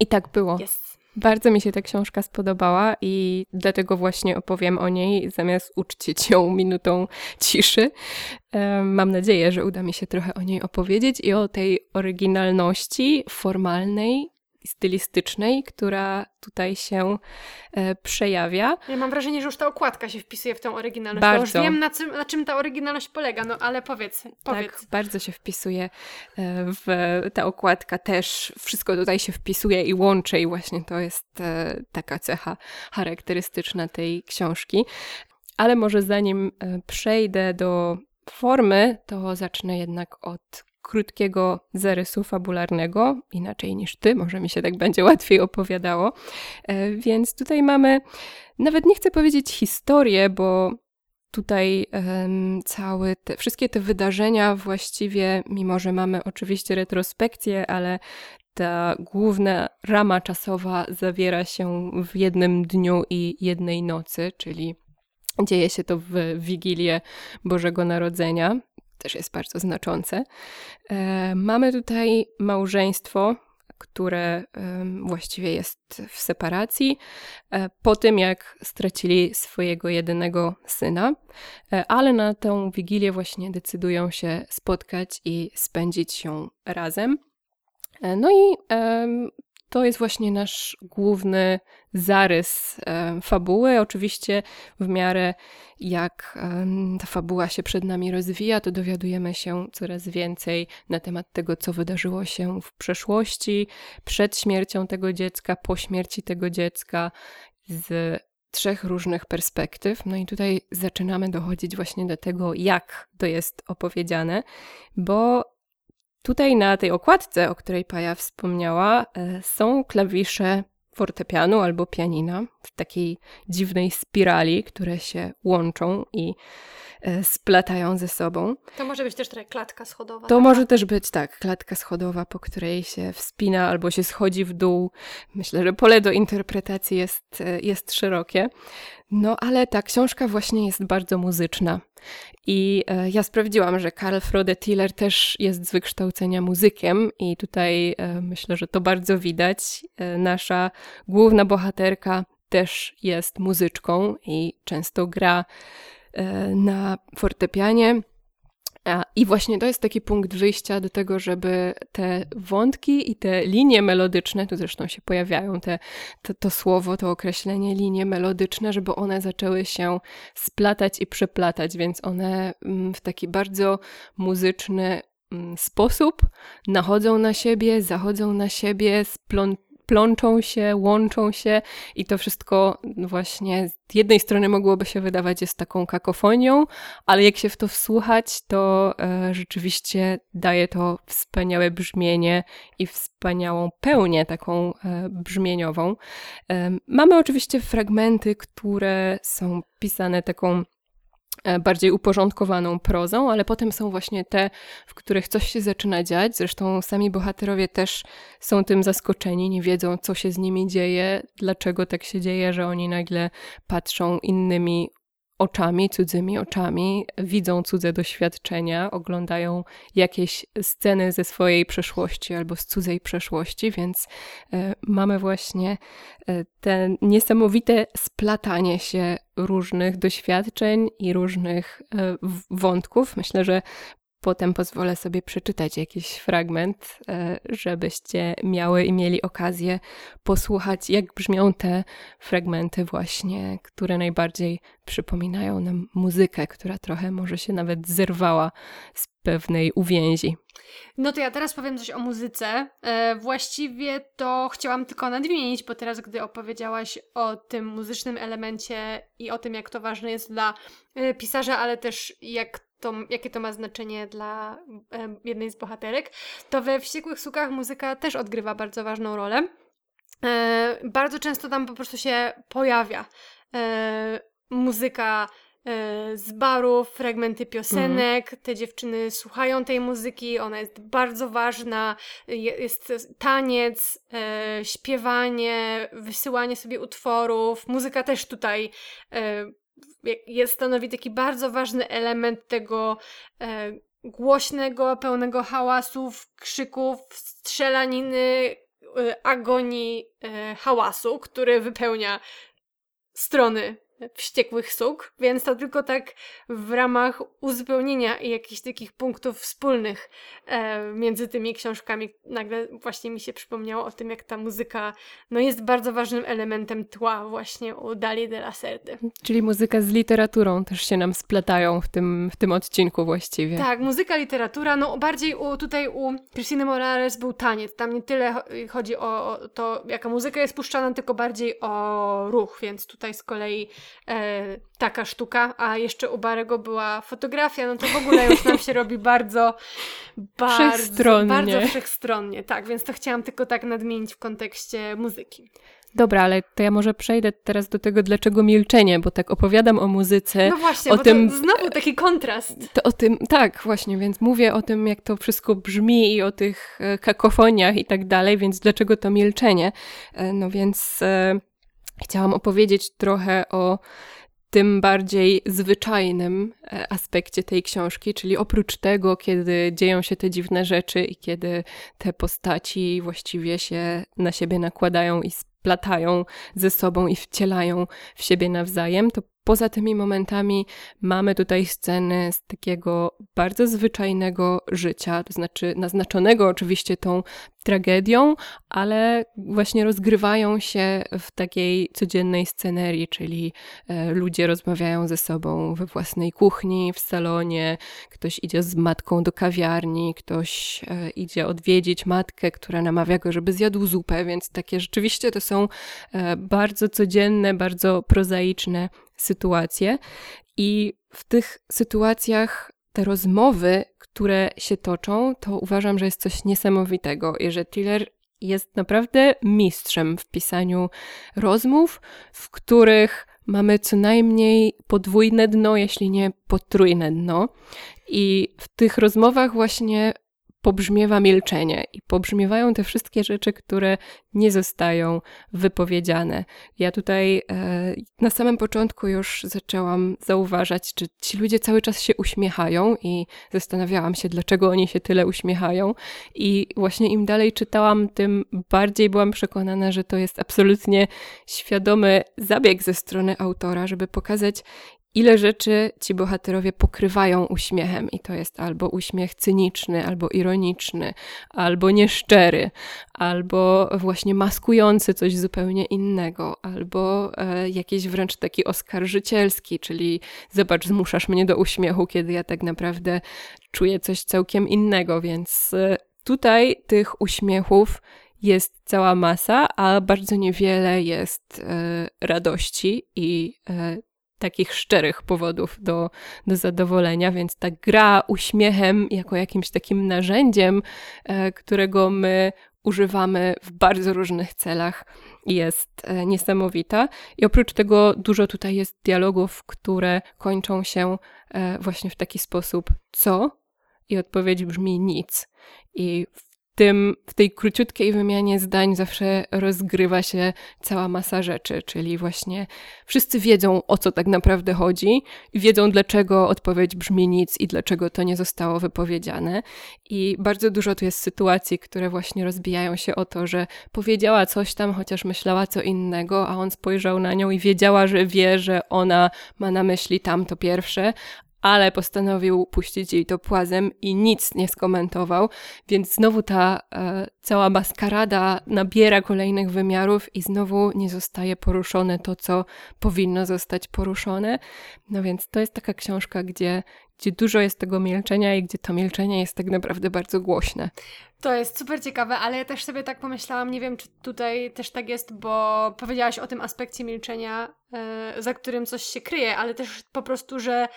I tak było. Jest. Bardzo mi się ta książka spodobała i dlatego właśnie opowiem o niej, zamiast uczcić ją minutą ciszy. Mam nadzieję, że uda mi się trochę o niej opowiedzieć i o tej oryginalności formalnej stylistycznej, która tutaj się e, przejawia. Ja mam wrażenie, że już ta okładka się wpisuje w tę oryginalność. Bardzo. już wiem, na czym, na czym ta oryginalność polega, no ale powiedz, powiedz. Tak, bardzo się wpisuje e, w ta okładka też. Wszystko tutaj się wpisuje i łączy i właśnie to jest e, taka cecha charakterystyczna tej książki. Ale może zanim przejdę do formy, to zacznę jednak od krótkiego zarysu fabularnego, inaczej niż ty, może mi się tak będzie łatwiej opowiadało. E, więc tutaj mamy, nawet nie chcę powiedzieć historię, bo tutaj um, całe te, wszystkie te wydarzenia właściwie, mimo że mamy oczywiście retrospekcję, ale ta główna rama czasowa zawiera się w jednym dniu i jednej nocy, czyli dzieje się to w Wigilię Bożego Narodzenia też jest bardzo znaczące. E, mamy tutaj małżeństwo, które właściwie jest w separacji e, po tym, jak stracili swojego jedynego syna, e, ale na tę wigilię właśnie decydują się spotkać i spędzić ją razem. No i to jest właśnie nasz główny zarys e, fabuły. Oczywiście w miarę jak ta fabuła się przed nami rozwija, to dowiadujemy się coraz więcej na temat tego, co wydarzyło się w przeszłości, przed śmiercią tego dziecka, po śmierci tego dziecka, z trzech różnych perspektyw. No i tutaj zaczynamy dochodzić właśnie do tego, jak to jest opowiedziane, bo Tutaj na tej okładce, o której Paja wspomniała, e, są klawisze fortepianu albo pianina w takiej dziwnej spirali, które się łączą i splatają ze sobą. To może być też klatka schodowa. To taka. może też być tak, klatka schodowa, po której się wspina albo się schodzi w dół. Myślę, że pole do interpretacji jest, e, jest szerokie. No ale ta książka właśnie jest bardzo muzyczna. I e, ja sprawdziłam, że Karl Frode Tiller też jest z wykształcenia muzykiem, i tutaj e, myślę, że to bardzo widać. E, nasza główna bohaterka też jest muzyczką i często gra na fortepianie. I właśnie to jest taki punkt wyjścia do tego, żeby te wątki i te linie melodyczne, tu zresztą się pojawiają te, to, to słowo, to określenie linie melodyczne, żeby one zaczęły się splatać i przeplatać, więc one mm, w taki bardzo muzyczny mm, sposób nachodzą na siebie, zachodzą na siebie, splątają plączą się, łączą się i to wszystko właśnie z jednej strony mogłoby się wydawać jest taką kakofonią, ale jak się w to wsłuchać, to e, rzeczywiście daje to wspaniałe brzmienie i wspaniałą pełnię taką e, brzmieniową. E, mamy oczywiście fragmenty, które są pisane taką bardziej uporządkowaną prozą, ale potem są właśnie te, w których coś się zaczyna dziać. Zresztą sami bohaterowie też są tym zaskoczeni, nie wiedzą, co się z nimi dzieje, dlaczego tak się dzieje, że oni nagle patrzą innymi oczami, cudzymi oczami, widzą cudze doświadczenia, oglądają jakieś sceny ze swojej przeszłości albo z cudzej przeszłości, więc e, mamy właśnie e, te niesamowite splatanie się różnych doświadczeń i różnych e, wątków. Myślę, że Potem pozwolę sobie przeczytać jakiś fragment, e, żebyście miały i mieli okazję posłuchać, jak brzmią te fragmenty, właśnie, które najbardziej przypominają nam muzykę, która trochę może się nawet zerwała z pewnej uwięzi. No to ja teraz powiem coś o muzyce. E, właściwie to chciałam tylko nadmienić, bo teraz, gdy opowiedziałaś o tym muzycznym elemencie i o tym, jak to ważne jest dla e, pisarza, ale też jak to, jakie to ma znaczenie dla e, jednej z bohaterek, to we Wściekłych Sukach muzyka też odgrywa bardzo ważną rolę. E, bardzo często tam po prostu się pojawia e, muzyka e, z barów, fragmenty piosenek, mm. te dziewczyny słuchają tej muzyki, ona jest bardzo ważna, jest taniec, e, śpiewanie, wysyłanie sobie utworów, muzyka też tutaj e, jest, stanowi taki bardzo ważny element tego e, głośnego, pełnego hałasów, krzyków, strzelaniny, e, agonii e, hałasu, który wypełnia strony wściekłych suk, więc to tylko tak w ramach uzupełnienia i jakichś takich punktów wspólnych e, między tymi książkami. Nagle właśnie mi się przypomniało o tym, jak ta muzyka no, jest bardzo ważnym elementem tła właśnie u Dali de la Serde. Czyli muzyka z literaturą też się nam splatają w tym, w tym odcinku właściwie. Tak, muzyka, literatura, no bardziej u, tutaj u Christine Morales był taniec. Tam nie tyle chodzi o, o to, jaka muzyka jest puszczana, tylko bardziej o ruch, więc tutaj z kolei e, taka sztuka, a jeszcze u Barego była fotografia, no to w ogóle już nam się robi bardzo, bardzo wszechstronnie. bardzo wszechstronnie. Tak, więc to chciałam tylko tak nadmienić w kontekście muzyki. Dobra, ale to ja może przejdę teraz do tego, dlaczego milczenie, bo tak opowiadam o muzyce. No właśnie, o tym, znowu taki kontrast. To o tym, tak, właśnie, więc mówię o tym, jak to wszystko brzmi i o tych e, kakofoniach i tak dalej, więc dlaczego to milczenie? E, no więc e, Chciałam opowiedzieć trochę o tym bardziej zwyczajnym e, aspekcie tej książki, czyli oprócz tego, kiedy dzieją się te dziwne rzeczy i kiedy te postaci właściwie się na siebie nakładają i splatają ze sobą i wcielają w siebie nawzajem, to poza tymi momentami mamy tutaj sceny z takiego bardzo zwyczajnego życia, to znaczy naznaczonego oczywiście tą tragedią, ale właśnie rozgrywają się w takiej codziennej scenerii, czyli e, ludzie rozmawiają ze sobą we własnej kuchni, w salonie, ktoś idzie z matką do kawiarni, ktoś e, idzie odwiedzić matkę, która namawia go, żeby zjadł zupę, więc takie rzeczywiście to są e, bardzo codzienne, bardzo prozaiczne sytuacje. I w tych sytuacjach te rozmowy, które się toczą, to uważam, że jest coś niesamowitego i że Tiller jest naprawdę mistrzem w pisaniu rozmów, w których mamy co najmniej podwójne dno, jeśli nie potrójne dno. I w tych rozmowach właśnie pobrzmiewa milczenie i pobrzmiewają te wszystkie rzeczy, które nie zostają wypowiedziane. Ja tutaj e, na samym początku już zaczęłam zauważać, czy ci ludzie cały czas się uśmiechają i zastanawiałam się, dlaczego oni się tyle uśmiechają. I właśnie im dalej czytałam, tym bardziej byłam przekonana, że to jest absolutnie świadomy zabieg ze strony autora, żeby pokazać, ile rzeczy ci bohaterowie pokrywają uśmiechem, i to jest albo uśmiech cyniczny, albo ironiczny, albo nieszczery, albo właśnie maskujący coś zupełnie innego, albo e, jakiś wręcz taki oskarżycielski, czyli zobacz, zmuszasz mnie do uśmiechu, kiedy ja tak naprawdę czuję coś całkiem innego, więc e, tutaj tych uśmiechów jest cała masa, a bardzo niewiele jest e, radości i e, takich szczerych powodów do, do zadowolenia, więc ta gra uśmiechem jako jakimś takim narzędziem, e, którego my używamy w bardzo różnych celach, jest e, niesamowita. I oprócz tego dużo tutaj jest dialogów, które kończą się e, właśnie w taki sposób co? I odpowiedź brzmi nic. I tym, w tej króciutkiej wymianie zdań zawsze rozgrywa się cała masa rzeczy, czyli właśnie wszyscy wiedzą, o co tak naprawdę chodzi, wiedzą, dlaczego odpowiedź brzmi nic i dlaczego to nie zostało wypowiedziane. I bardzo dużo tu jest sytuacji, które właśnie rozbijają się o to, że powiedziała coś tam, chociaż myślała co innego, a on spojrzał na nią i wiedziała, że wie, że ona ma na myśli tamto pierwsze, ale postanowił puścić jej to płazem i nic nie skomentował, więc znowu ta e, cała maskarada nabiera kolejnych wymiarów i znowu nie zostaje poruszone to, co powinno zostać poruszone. No więc to jest taka książka, gdzie, gdzie dużo jest tego milczenia i gdzie to milczenie jest tak naprawdę bardzo głośne. To jest super ciekawe, ale ja też sobie tak pomyślałam, nie wiem, czy tutaj też tak jest, bo powiedziałaś o tym aspekcie milczenia, yy, za którym coś się kryje, ale też po prostu, że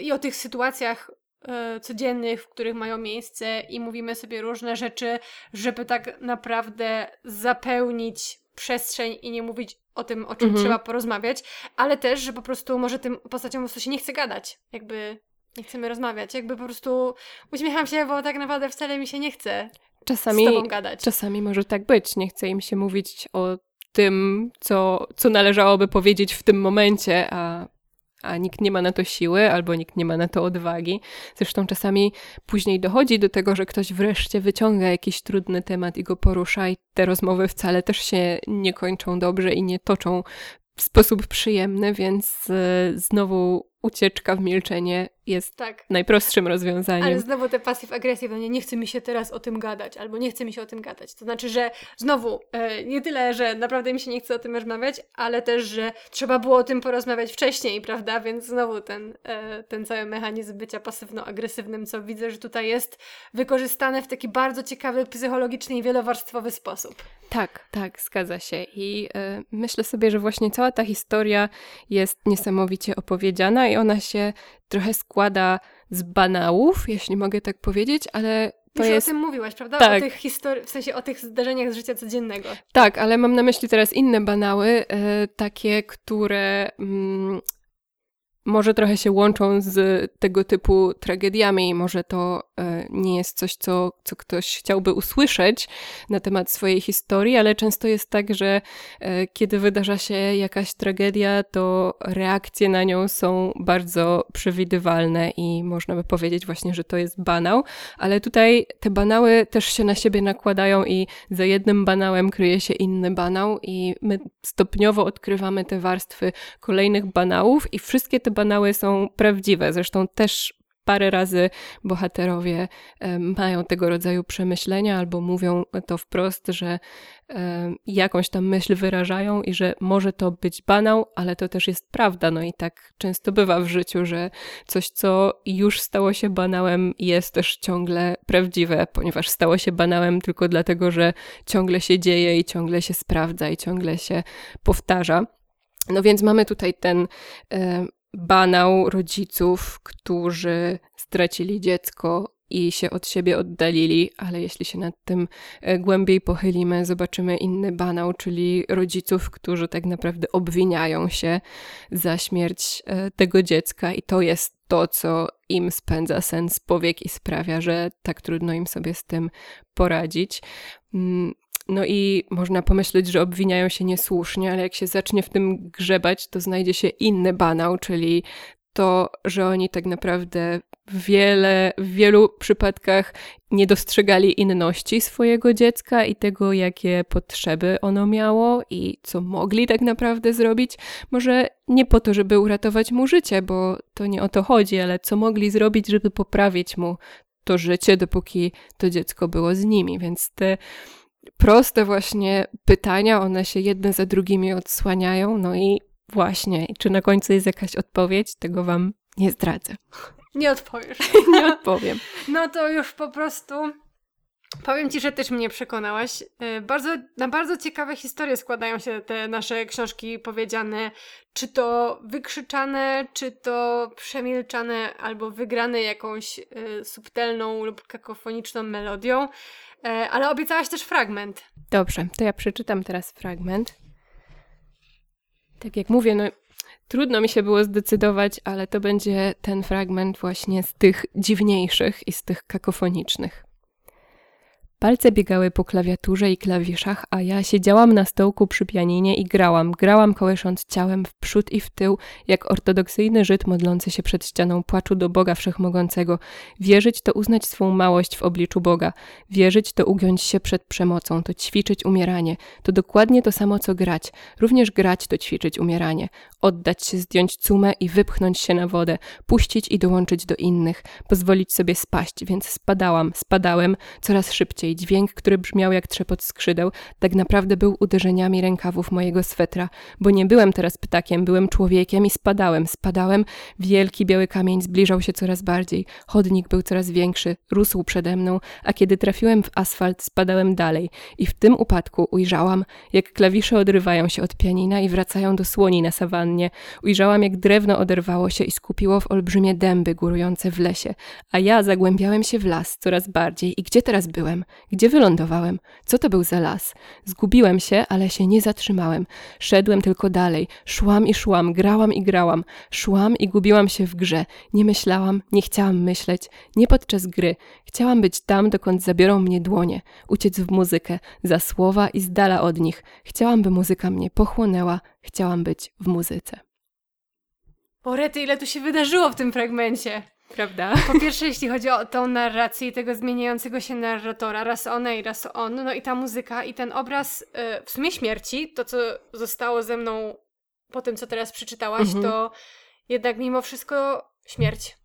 i o tych sytuacjach e, codziennych, w których mają miejsce i mówimy sobie różne rzeczy, żeby tak naprawdę zapełnić przestrzeń i nie mówić o tym, o czym mhm. trzeba porozmawiać, ale też, że po prostu może tym postaciom po prostu się nie chce gadać, jakby nie chcemy rozmawiać, jakby po prostu uśmiecham się, bo tak naprawdę wcale mi się nie chce czasami, z tobą gadać. Czasami może tak być, nie chce im się mówić o tym, co, co należałoby powiedzieć w tym momencie, a a nikt nie ma na to siły, albo nikt nie ma na to odwagi. Zresztą czasami później dochodzi do tego, że ktoś wreszcie wyciąga jakiś trudny temat i go porusza, i te rozmowy wcale też się nie kończą dobrze i nie toczą w sposób przyjemny, więc e, znowu ucieczka w milczenie jest tak. najprostszym rozwiązaniem. Ale znowu te pasyw agresji, nie, nie chce mi się teraz o tym gadać, albo nie chce mi się o tym gadać. To znaczy, że znowu, e, nie tyle, że naprawdę mi się nie chce o tym rozmawiać, ale też, że trzeba było o tym porozmawiać wcześniej, prawda? Więc znowu ten, e, ten cały mechanizm bycia pasywno-agresywnym, co widzę, że tutaj jest wykorzystane w taki bardzo ciekawy, psychologiczny i wielowarstwowy sposób. Tak, tak, zgadza się. I e, myślę sobie, że właśnie cała ta historia jest niesamowicie opowiedziana i ona się trochę składa z banałów, jeśli mogę tak powiedzieć, ale to Już jest... o tym mówiłaś, prawda? Tak. O tych histori- w sensie o tych zdarzeniach z życia codziennego. Tak, ale mam na myśli teraz inne banały, e, takie, które mm, może trochę się łączą z tego typu tragediami. Może to e, nie jest coś, co, co ktoś chciałby usłyszeć na temat swojej historii, ale często jest tak, że e, kiedy wydarza się jakaś tragedia, to reakcje na nią są bardzo przewidywalne i można by powiedzieć właśnie, że to jest banał, ale tutaj te banały też się na siebie nakładają i za jednym banałem kryje się inny banał i my stopniowo odkrywamy te warstwy kolejnych banałów i wszystkie te banały są prawdziwe. Zresztą też parę razy bohaterowie mają tego rodzaju przemyślenia albo mówią to wprost, że jakąś tam myśl wyrażają i że może to być banał, ale to też jest prawda. No i tak często bywa w życiu, że coś, co już stało się banałem, jest też ciągle prawdziwe, ponieważ stało się banałem tylko dlatego, że ciągle się dzieje i ciągle się sprawdza i ciągle się powtarza. No więc mamy tutaj ten banał rodziców, którzy stracili dziecko i się od siebie oddalili, ale jeśli się nad tym e, głębiej pochylimy, zobaczymy inny banał, czyli rodziców, którzy tak naprawdę obwiniają się za śmierć e, tego dziecka, i to jest to, co im spędza sens powiek i sprawia, że tak trudno im sobie z tym poradzić. No i można pomyśleć, że obwiniają się niesłusznie, ale jak się zacznie w tym grzebać, to znajdzie się inny banał, czyli to, że oni tak naprawdę wiele, w wielu przypadkach nie dostrzegali inności swojego dziecka i tego, jakie potrzeby ono miało i co mogli tak naprawdę zrobić. Może nie po to, żeby uratować mu życie, bo to nie o to chodzi, ale co mogli zrobić, żeby poprawić mu to życie, dopóki to dziecko było z nimi. Więc te proste właśnie pytania, one się jedne za drugimi odsłaniają. No i właśnie, czy na końcu jest jakaś odpowiedź, tego wam nie zdradzę. Nie odpowiesz. nie odpowiem. No to już po prostu Powiem Ci, że też mnie przekonałaś. Y, bardzo, na bardzo ciekawe historie składają się te nasze książki powiedziane, czy to wykrzyczane, czy to przemilczane, albo wygrane jakąś y, subtelną lub kakofoniczną melodią. Y, ale obiecałaś też fragment. Dobrze, to ja przeczytam teraz fragment. Tak jak mówię, no trudno mi się było zdecydować, ale to będzie ten fragment właśnie z tych dziwniejszych i z tych kakofonicznych. Palce biegały po klawiaturze i klawiszach, a ja siedziałam na stołku przy pianinie i grałam. Grałam kołysząc ciałem w przód i w tył, jak ortodoksyjny Żyd modlący się przed ścianą płaczu do Boga Wszechmogącego. Wierzyć to uznać swą małość w obliczu Boga. Wierzyć to ugiąć się przed przemocą, to ćwiczyć umieranie. To dokładnie to samo, co grać. Również grać to ćwiczyć umieranie. Oddać się, zdjąć cumę i wypchnąć się na wodę. Puścić i dołączyć do innych. Pozwolić sobie spaść, więc spadałam, spadałem coraz szybciej i dźwięk, który brzmiał jak trzepot skrzydeł, tak naprawdę był uderzeniami rękawów mojego swetra, bo nie byłem teraz ptakiem, byłem człowiekiem i spadałem, spadałem. Wielki biały kamień zbliżał się coraz bardziej, chodnik był coraz większy, rósł przede mną, a kiedy trafiłem w asfalt, spadałem dalej i w tym upadku ujrzałam, jak klawisze odrywają się od pianina i wracają do słoni na sawannie. Ujrzałam, jak drewno oderwało się i skupiło w olbrzymie dęby górujące w lesie, a ja zagłębiałem się w las coraz bardziej i gdzie teraz byłem? Gdzie wylądowałem? Co to był za las? Zgubiłem się, ale się nie zatrzymałem. Szedłem tylko dalej. Szłam i szłam, grałam i grałam. Szłam i gubiłam się w grze. Nie myślałam, nie chciałam myśleć. Nie podczas gry. Chciałam być tam, dokąd zabiorą mnie dłonie. Uciec w muzykę, za słowa i z dala od nich. Chciałam, by muzyka mnie pochłonęła. Chciałam być w muzyce. Porety, ile tu się wydarzyło w tym fragmencie. Prawda? Po pierwsze, jeśli chodzi o tą narrację i tego zmieniającego się narratora, raz ona i raz on, no i ta muzyka i ten obraz y, w sumie śmierci, to co zostało ze mną po tym, co teraz przeczytałaś, mhm. to jednak mimo wszystko śmierć.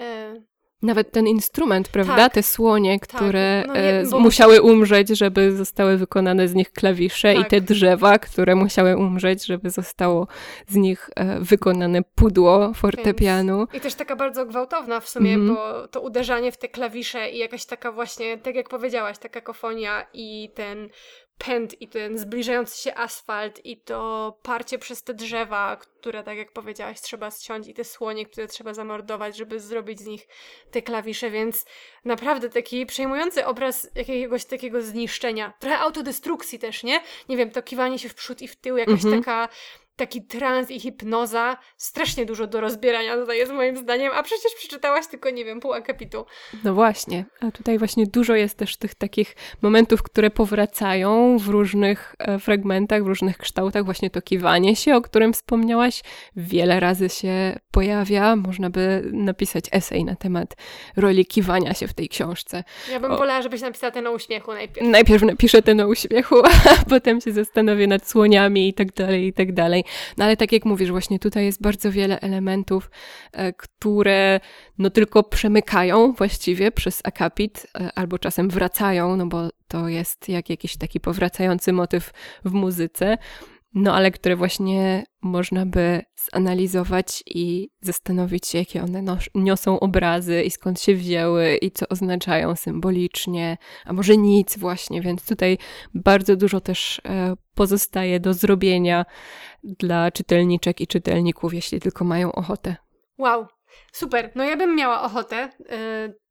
Y, nawet ten instrument, prawda? Tak. Te słonie, tak. które no nie, e, musiały umrzeć, żeby zostały wykonane z nich klawisze, tak. i te drzewa, które musiały umrzeć, żeby zostało z nich e, wykonane pudło fortepianu. Więc, I też taka bardzo gwałtowna w sumie, mm bo to uderzanie w te klawisze i jakaś taka właśnie, tak jak powiedziałaś, ta kakofonia i ten pęd i ten zbliżający się asfalt i to parcie przez te drzewa, które, tak jak powiedziałaś, trzeba ściąć i te słonie, które trzeba zamordować, żeby zrobić z nich te klawisze, więc naprawdę taki przejmujący obraz jakiegoś takiego zniszczenia. Trochę autodestrukcji też, nie? Nie wiem, to kiwanie się w przód i w tył, jakaś mhm. taka taki trans i hipnoza, strasznie dużo do rozbierania tutaj jest moim zdaniem, a przecież przeczytałaś tylko, nie wiem, pół akapitu. No właśnie, a tutaj właśnie dużo jest też tych takich momentów, które powracają w różnych e, fragmentach, w różnych kształtach, właśnie to kiwanie się, o którym wspomniałaś, wiele razy się pojawia, można by napisać esej na temat roli kiwania się w tej książce. Ja bym o... wolała, żebyś napisała ten uśmiechu najpierw. Najpierw napiszę ten uśmiechu, a potem się zastanowię nad słoniami i tak dalej, i tak dalej. No ale tak jak mówisz, właśnie tutaj jest bardzo wiele elementów, e, które no tylko przemykają właściwie przez akapit, e, albo czasem wracają, no bo to jest jak jakiś taki powracający motyw w muzyce no ale które właśnie można by zanalizować i zastanowić się, jakie one niosą obrazy i skąd się wzięły i co oznaczają symbolicznie, a może nic właśnie, więc tutaj bardzo dużo też e, pozostaje do zrobienia dla czytelniczek i czytelników, jeśli tylko mają ochotę. Wow, super. No ja bym miała ochotę. Yy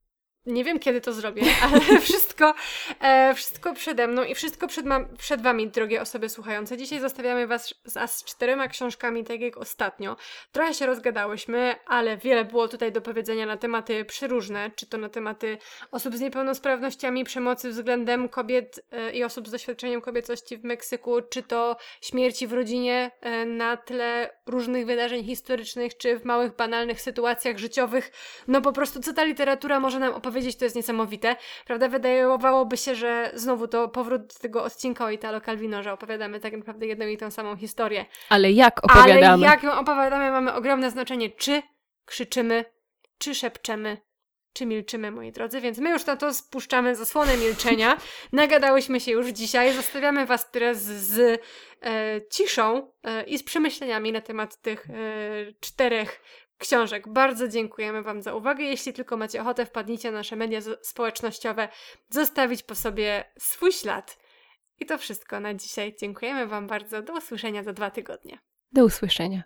nie wiem kiedy to zrobię, ale wszystko, e, wszystko przede mną i wszystko przed, ma, przed Wami, drogie osoby słuchające. Dzisiaj zostawiamy Was z, z czterema książkami, tak jak ostatnio. Trochę się rozgadałyśmy, ale wiele było tutaj do powiedzenia na tematy przeróżne, czy to na tematy osób z niepełnosprawnościami, przemocy względem kobiet e, i osób z doświadczeniem kobiecości w Meksyku, czy to śmierci w rodzinie e, na tle różnych wydarzeń historycznych, czy w małych, banalnych sytuacjach życiowych. No po prostu, co ta literatura może nam opowiedzieć powiedzieć, to jest niesamowite. Prawda, wydawałoby się, że znowu to powrót do tego odcinka o Italo Calvino, że opowiadamy tak naprawdę jedną i tą samą historię. Ale jak opowiadamy? Ale jak ją opowiadamy, mamy ogromne znaczenie, czy krzyczymy, czy szepczemy, czy milczymy, moi drodzy, więc my już na to spuszczamy zasłonę milczenia. Nagadałyśmy się już dzisiaj, zostawiamy Was teraz z e, ciszą e, i z przemyśleniami na temat tych e, czterech książek. Bardzo dziękujemy Wam za uwagę. Jeśli tylko macie ochotę, wpadnijcie na nasze media społecznościowe, zostawić po sobie swój ślad. I to wszystko na dzisiaj. Dziękujemy Wam bardzo. Do usłyszenia za dwa tygodnie. Do usłyszenia.